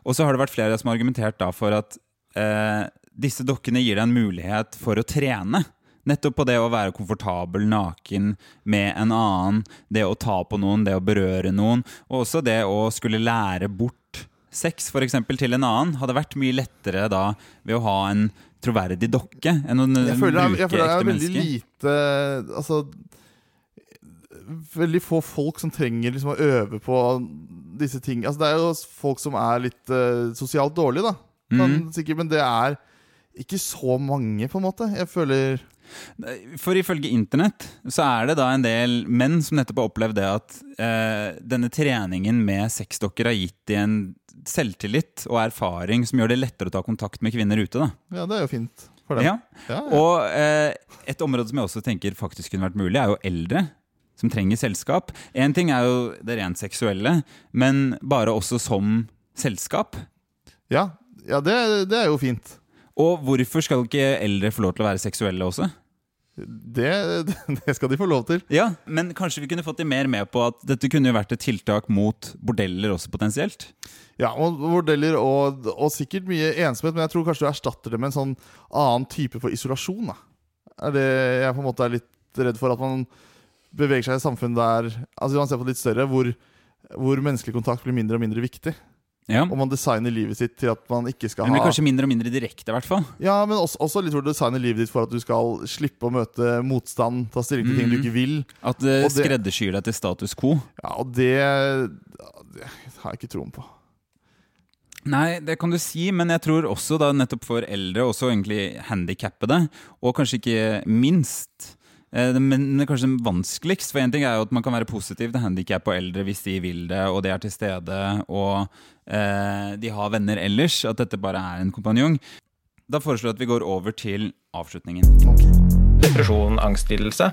Speaker 7: Og så har det vært flere som har argumentert da for at eh, disse dokkene gir deg en mulighet for å trene. Nettopp på det å være komfortabel naken med en annen, det å ta på noen, det å berøre noen, og også det å skulle lære bort sex for eksempel, til en annen, hadde vært mye lettere da ved å ha en troverdig dokke enn å
Speaker 1: Jeg føler, det er- jeg føler det er veldig lite Altså Veldig få folk som trenger liksom å øve på disse ting. Altså, det er jo folk som er litt uh, sosialt dårlige, da. Kan,
Speaker 7: Mhm.
Speaker 1: sikkert, men det er ikke så mange, på en måte. Jeg føler
Speaker 7: For ifølge internett så er det da en del menn som nettopp har opplevd det at eh, denne treningen med sexdokker har gitt de en selvtillit og erfaring som gjør det lettere å ta kontakt med kvinner ute. da.
Speaker 1: Ja, det er jo fint for dem.
Speaker 7: Ja.
Speaker 1: Ja, ja.
Speaker 7: Og eh, et område som jeg også tenker faktisk kunne vært mulig, er jo eldre. Som trenger selskap. Én ting er jo det rent seksuelle, men bare også som selskap.
Speaker 1: Ja, ja det, det er jo fint.
Speaker 7: Og hvorfor skal ikke eldre få lov til å være seksuelle også?
Speaker 1: Det, det skal de få lov til.
Speaker 7: Ja, Men kanskje vi kunne fått de mer med på at dette kunne jo vært et tiltak mot bordeller også potensielt?
Speaker 1: Ja, og bordeller og, og sikkert mye ensomhet, men jeg tror kanskje du erstatter det med en sånn annen type for isolasjon. Da. Er det jeg på en måte er litt redd for at man beveger seg i et samfunn der Altså Man ser på det litt større, hvor, hvor menneskelig kontakt blir mindre og mindre viktig.
Speaker 7: Ja.
Speaker 1: Og man designer livet sitt til at man ikke skal
Speaker 7: Det blir
Speaker 1: ha
Speaker 7: kanskje mindre og mindre direkte, i hvert fall.
Speaker 1: Ja, men også, også litt hvor du designer livet ditt for at du skal slippe å møte motstand, ta stilling til ting du
Speaker 7: Mhm.
Speaker 1: ikke vil.
Speaker 7: At det
Speaker 1: Og det-
Speaker 7: skreddersyr deg til status quo.
Speaker 1: Ja, og det, det har jeg ikke troen på.
Speaker 7: Nei, det kan du si, men jeg tror også da nettopp for eldre, også egentlig handikappede, og kanskje ikke minst eh, Men det er kanskje vanskeligst, for én ting er jo at man kan være positiv til handikap og eldre hvis de vil det, og de er til stede, og eh, de har venner ellers, at dette bare er en kompanjong. Da foreslår jeg at vi går over til avslutningen.
Speaker 13: Depresjon, angstlidelse,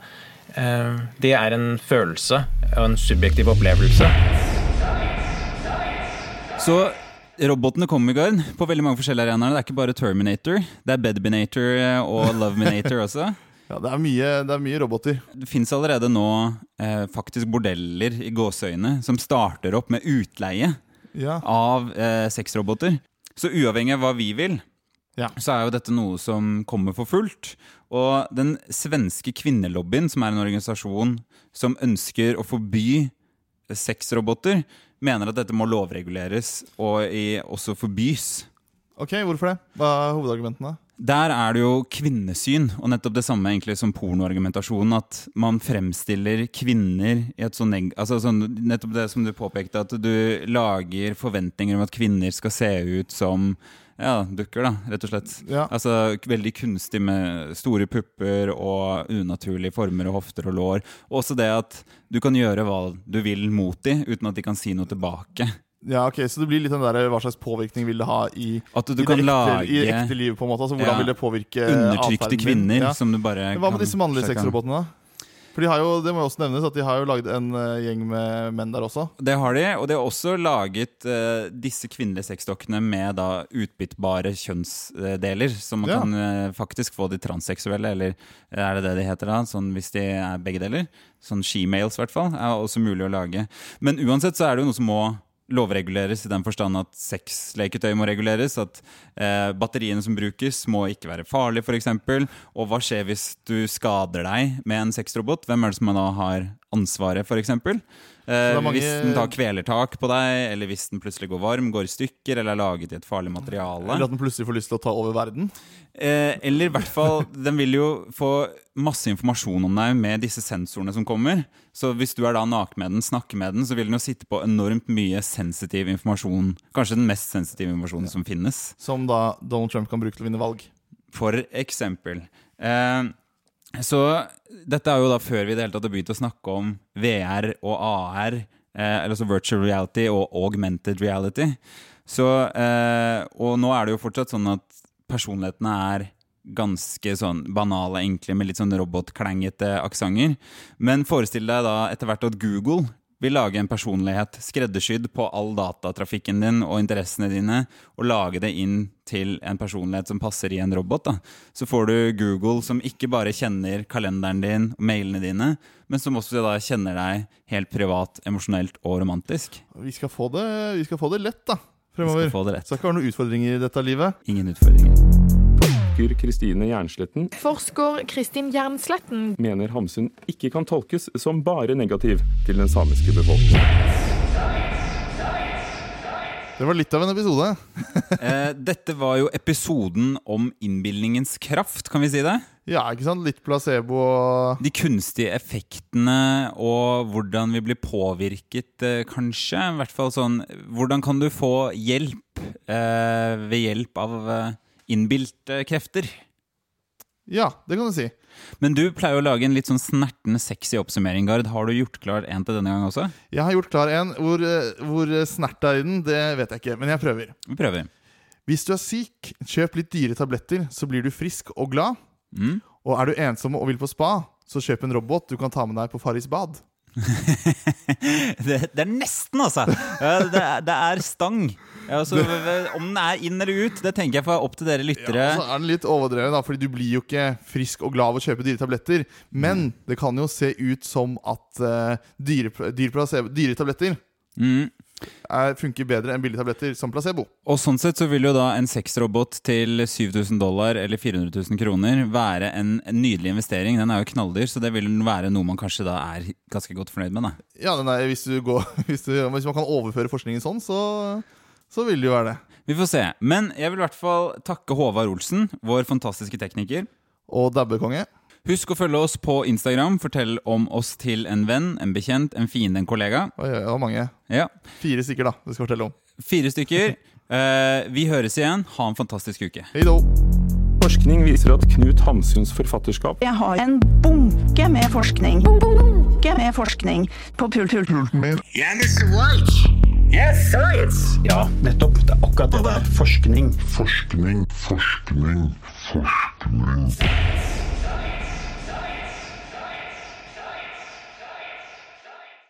Speaker 13: eh, det er en følelse og en subjektiv opplevelse.
Speaker 7: Så robotene kommer i gang på veldig mange forskjellige arenaer. Det er ikke bare Terminator, det er Bedbinator og Loveminator også. [laughs]
Speaker 1: Ja, det er mye, det er mye roboter.
Speaker 7: Det fins allerede nå eh, faktisk bordeller i gåseøyne som starter opp med utleie
Speaker 1: Ja.
Speaker 7: av eh, sexroboter. Så uavhengig av hva vi vil,
Speaker 1: Ja.
Speaker 7: så er jo dette noe som kommer for fullt. Og den svenske kvinnelobbyen, som er en organisasjon som ønsker å forby sexroboter, mener at dette må lovreguleres og i, også forbys.
Speaker 1: Ok, Hvorfor det? Hva er hovedargumentene?
Speaker 7: Der er det jo kvinnesyn, og nettopp det samme egentlig som pornoargumentasjonen. At man fremstiller kvinner i et sånn neg... Altså sånn, nettopp det som du påpekte, at du lager forventninger om at kvinner skal se ut som ja, dukker, da, rett og slett.
Speaker 1: Ja.
Speaker 7: Altså Veldig kunstig med store pupper og unaturlige former og hofter og lår. Og også det at du kan gjøre hva du vil mot dem uten at de kan si noe tilbake.
Speaker 1: Ja, ok, Så det blir litt den der hva slags påvirkning vil det ha i,
Speaker 7: At du
Speaker 1: i,
Speaker 7: kan
Speaker 1: ekte,
Speaker 7: lage
Speaker 1: i ekte liv? på en måte Altså Hvordan
Speaker 7: Ja.
Speaker 1: vil det påvirke
Speaker 7: Undertrykte kvinner
Speaker 1: Ja.
Speaker 7: som du bare
Speaker 1: Hva med disse mannlige sexrobotene, da? For de har jo, Det må jo også nevnes at de har jo laget en eh, gjeng med menn der også.
Speaker 7: Det har de, og de har også laget uh, disse kvinnelige sexdokkene med da utbyttbare kjønnsdeler, så man
Speaker 1: Ja.
Speaker 7: kan uh, faktisk få de transseksuelle, eller er det det de heter da, sånn hvis de er begge deler? Sånn she-males i hvert fall, er også mulig å lage. Men uansett så er det jo noe som må lovreguleres i den forstand at sexleketøy må reguleres, at eh, batteriene som brukes må ikke være farlige f.eks. Og hva skjer hvis du skader deg med en sexrobot? Hvem er det som da har ansvaret f.eks.? Eh,
Speaker 1: mange-
Speaker 7: Hvis den tar kvelertak på deg, eller hvis den plutselig går varm, går i stykker, eller er laget i et farlig materiale.
Speaker 1: Eller at den plutselig får lyst til å ta over verden.
Speaker 7: Eh, eller i hvert fall, den vil jo få masse informasjon om deg med disse sensorene som kommer. Så hvis du er da naken med den, snakker med den, så vil den jo sitte på enormt mye sensitiv informasjon. Kanskje den mest sensitive informasjonen som finnes.
Speaker 1: Som da Donald Trump kan bruke til å vinne valg.
Speaker 7: For eksempel. Eh, så dette er jo da før vi i det hele tatt har begynt å snakke om VR og AR, eh, eller altså virtual reality og augmented reality. Så, eh, og nå er det jo fortsatt sånn at personlighetene er ganske sånn banale, enkle, med litt sånn robotklengete aksenter. Men forestill deg da etter hvert at Google vil lage en personlighet skreddersydd på all datatrafikken din og interessene dine, og lage det inn til en personlighet som passer i en robot. da. Så får du Google som ikke bare kjenner kalenderen din og mailene dine, men som også da kjenner deg helt privat, emosjonelt og romantisk.
Speaker 1: Vi skal få det, vi skal få det lett, da. Fremover.
Speaker 7: Vi skal få det lett.
Speaker 1: Så det ikke være noen utfordringer i dette livet.
Speaker 7: Ingen utfordringer.
Speaker 2: Forsker Kristine Jernsletten
Speaker 14: Forsker Kristin Jernsletten
Speaker 2: mener Hamsun ikke kan tolkes som bare negativ til den samiske befolkningen.
Speaker 1: Det var litt av en episode. [laughs]
Speaker 7: Eh, dette var jo episoden om innbilningens kraft, kan vi si det?
Speaker 1: Ja, ikke sant? Litt placebo og
Speaker 7: De kunstige effektene og hvordan vi blir påvirket, eh, kanskje. I hvert fall sånn Hvordan kan du få hjelp eh, ved hjelp av eh, innbilte krefter?
Speaker 1: Ja, det kan du si.
Speaker 7: Men du pleier å lage en litt sånn snertende sexy oppsummering, Gard. Har du gjort klar en til denne gang også?
Speaker 1: Jeg har gjort klar en. Hvor, eh, hvor snert er i den, det vet jeg ikke, men jeg prøver.
Speaker 7: Vi prøver.
Speaker 1: Hvis du er syk, kjøp litt dyre tabletter, så blir du frisk og glad.
Speaker 7: Mm.
Speaker 1: Og er du ensom og vil på spa, så kjøp en robot du kan ta med deg på Farris bad. [laughs]
Speaker 7: det, det er nesten, altså! Det, det er stang. Altså, om den er inn eller ut, det tenker jeg får opp til dere lyttere.
Speaker 1: Ja, så er den litt overdreven, da, fordi du blir jo ikke frisk og glad av å kjøpe dyre tabletter. Men det kan jo se ut som at uh, dyre, dyre, dyre tabletter
Speaker 7: Mm.
Speaker 1: Er, funker bedre enn billige tabletter som placebo.
Speaker 7: Og sånn sett så vil jo da en sexrobot til 7000 dollar eller 400 000 kroner være en, nydelig investering. Den er jo knalldyr, så det vil være noe man kanskje da er ganske godt fornøyd med. da.
Speaker 1: Ja, den er, hvis, du går, [laughs] hvis, du, hvis man kan overføre forskningen sånn, så, så vil det jo være det.
Speaker 7: Vi får se. Men jeg vil i hvert fall takke Håvard Olsen, vår fantastiske tekniker.
Speaker 1: Og dabbekonge.
Speaker 7: Husk å følge oss på Instagram. Fortell om oss til en venn, en bekjent, en fiende, en kollega.
Speaker 1: Oi, det var mange.
Speaker 7: Ja.
Speaker 1: Fire stykker, da. Det skal fortelle om.
Speaker 7: Fire stykker. [laughs] Eh, vi høres igjen. Ha en fantastisk uke.
Speaker 1: Hei då.
Speaker 2: Forskning viser at Knut Hamsuns forfatterskap
Speaker 3: Jeg har en bunke med forskning. Bunke med forskning på
Speaker 4: science.
Speaker 5: Ja, nettopp. Det er akkurat det der. Forskning.
Speaker 6: Forskning, forskning, forskning.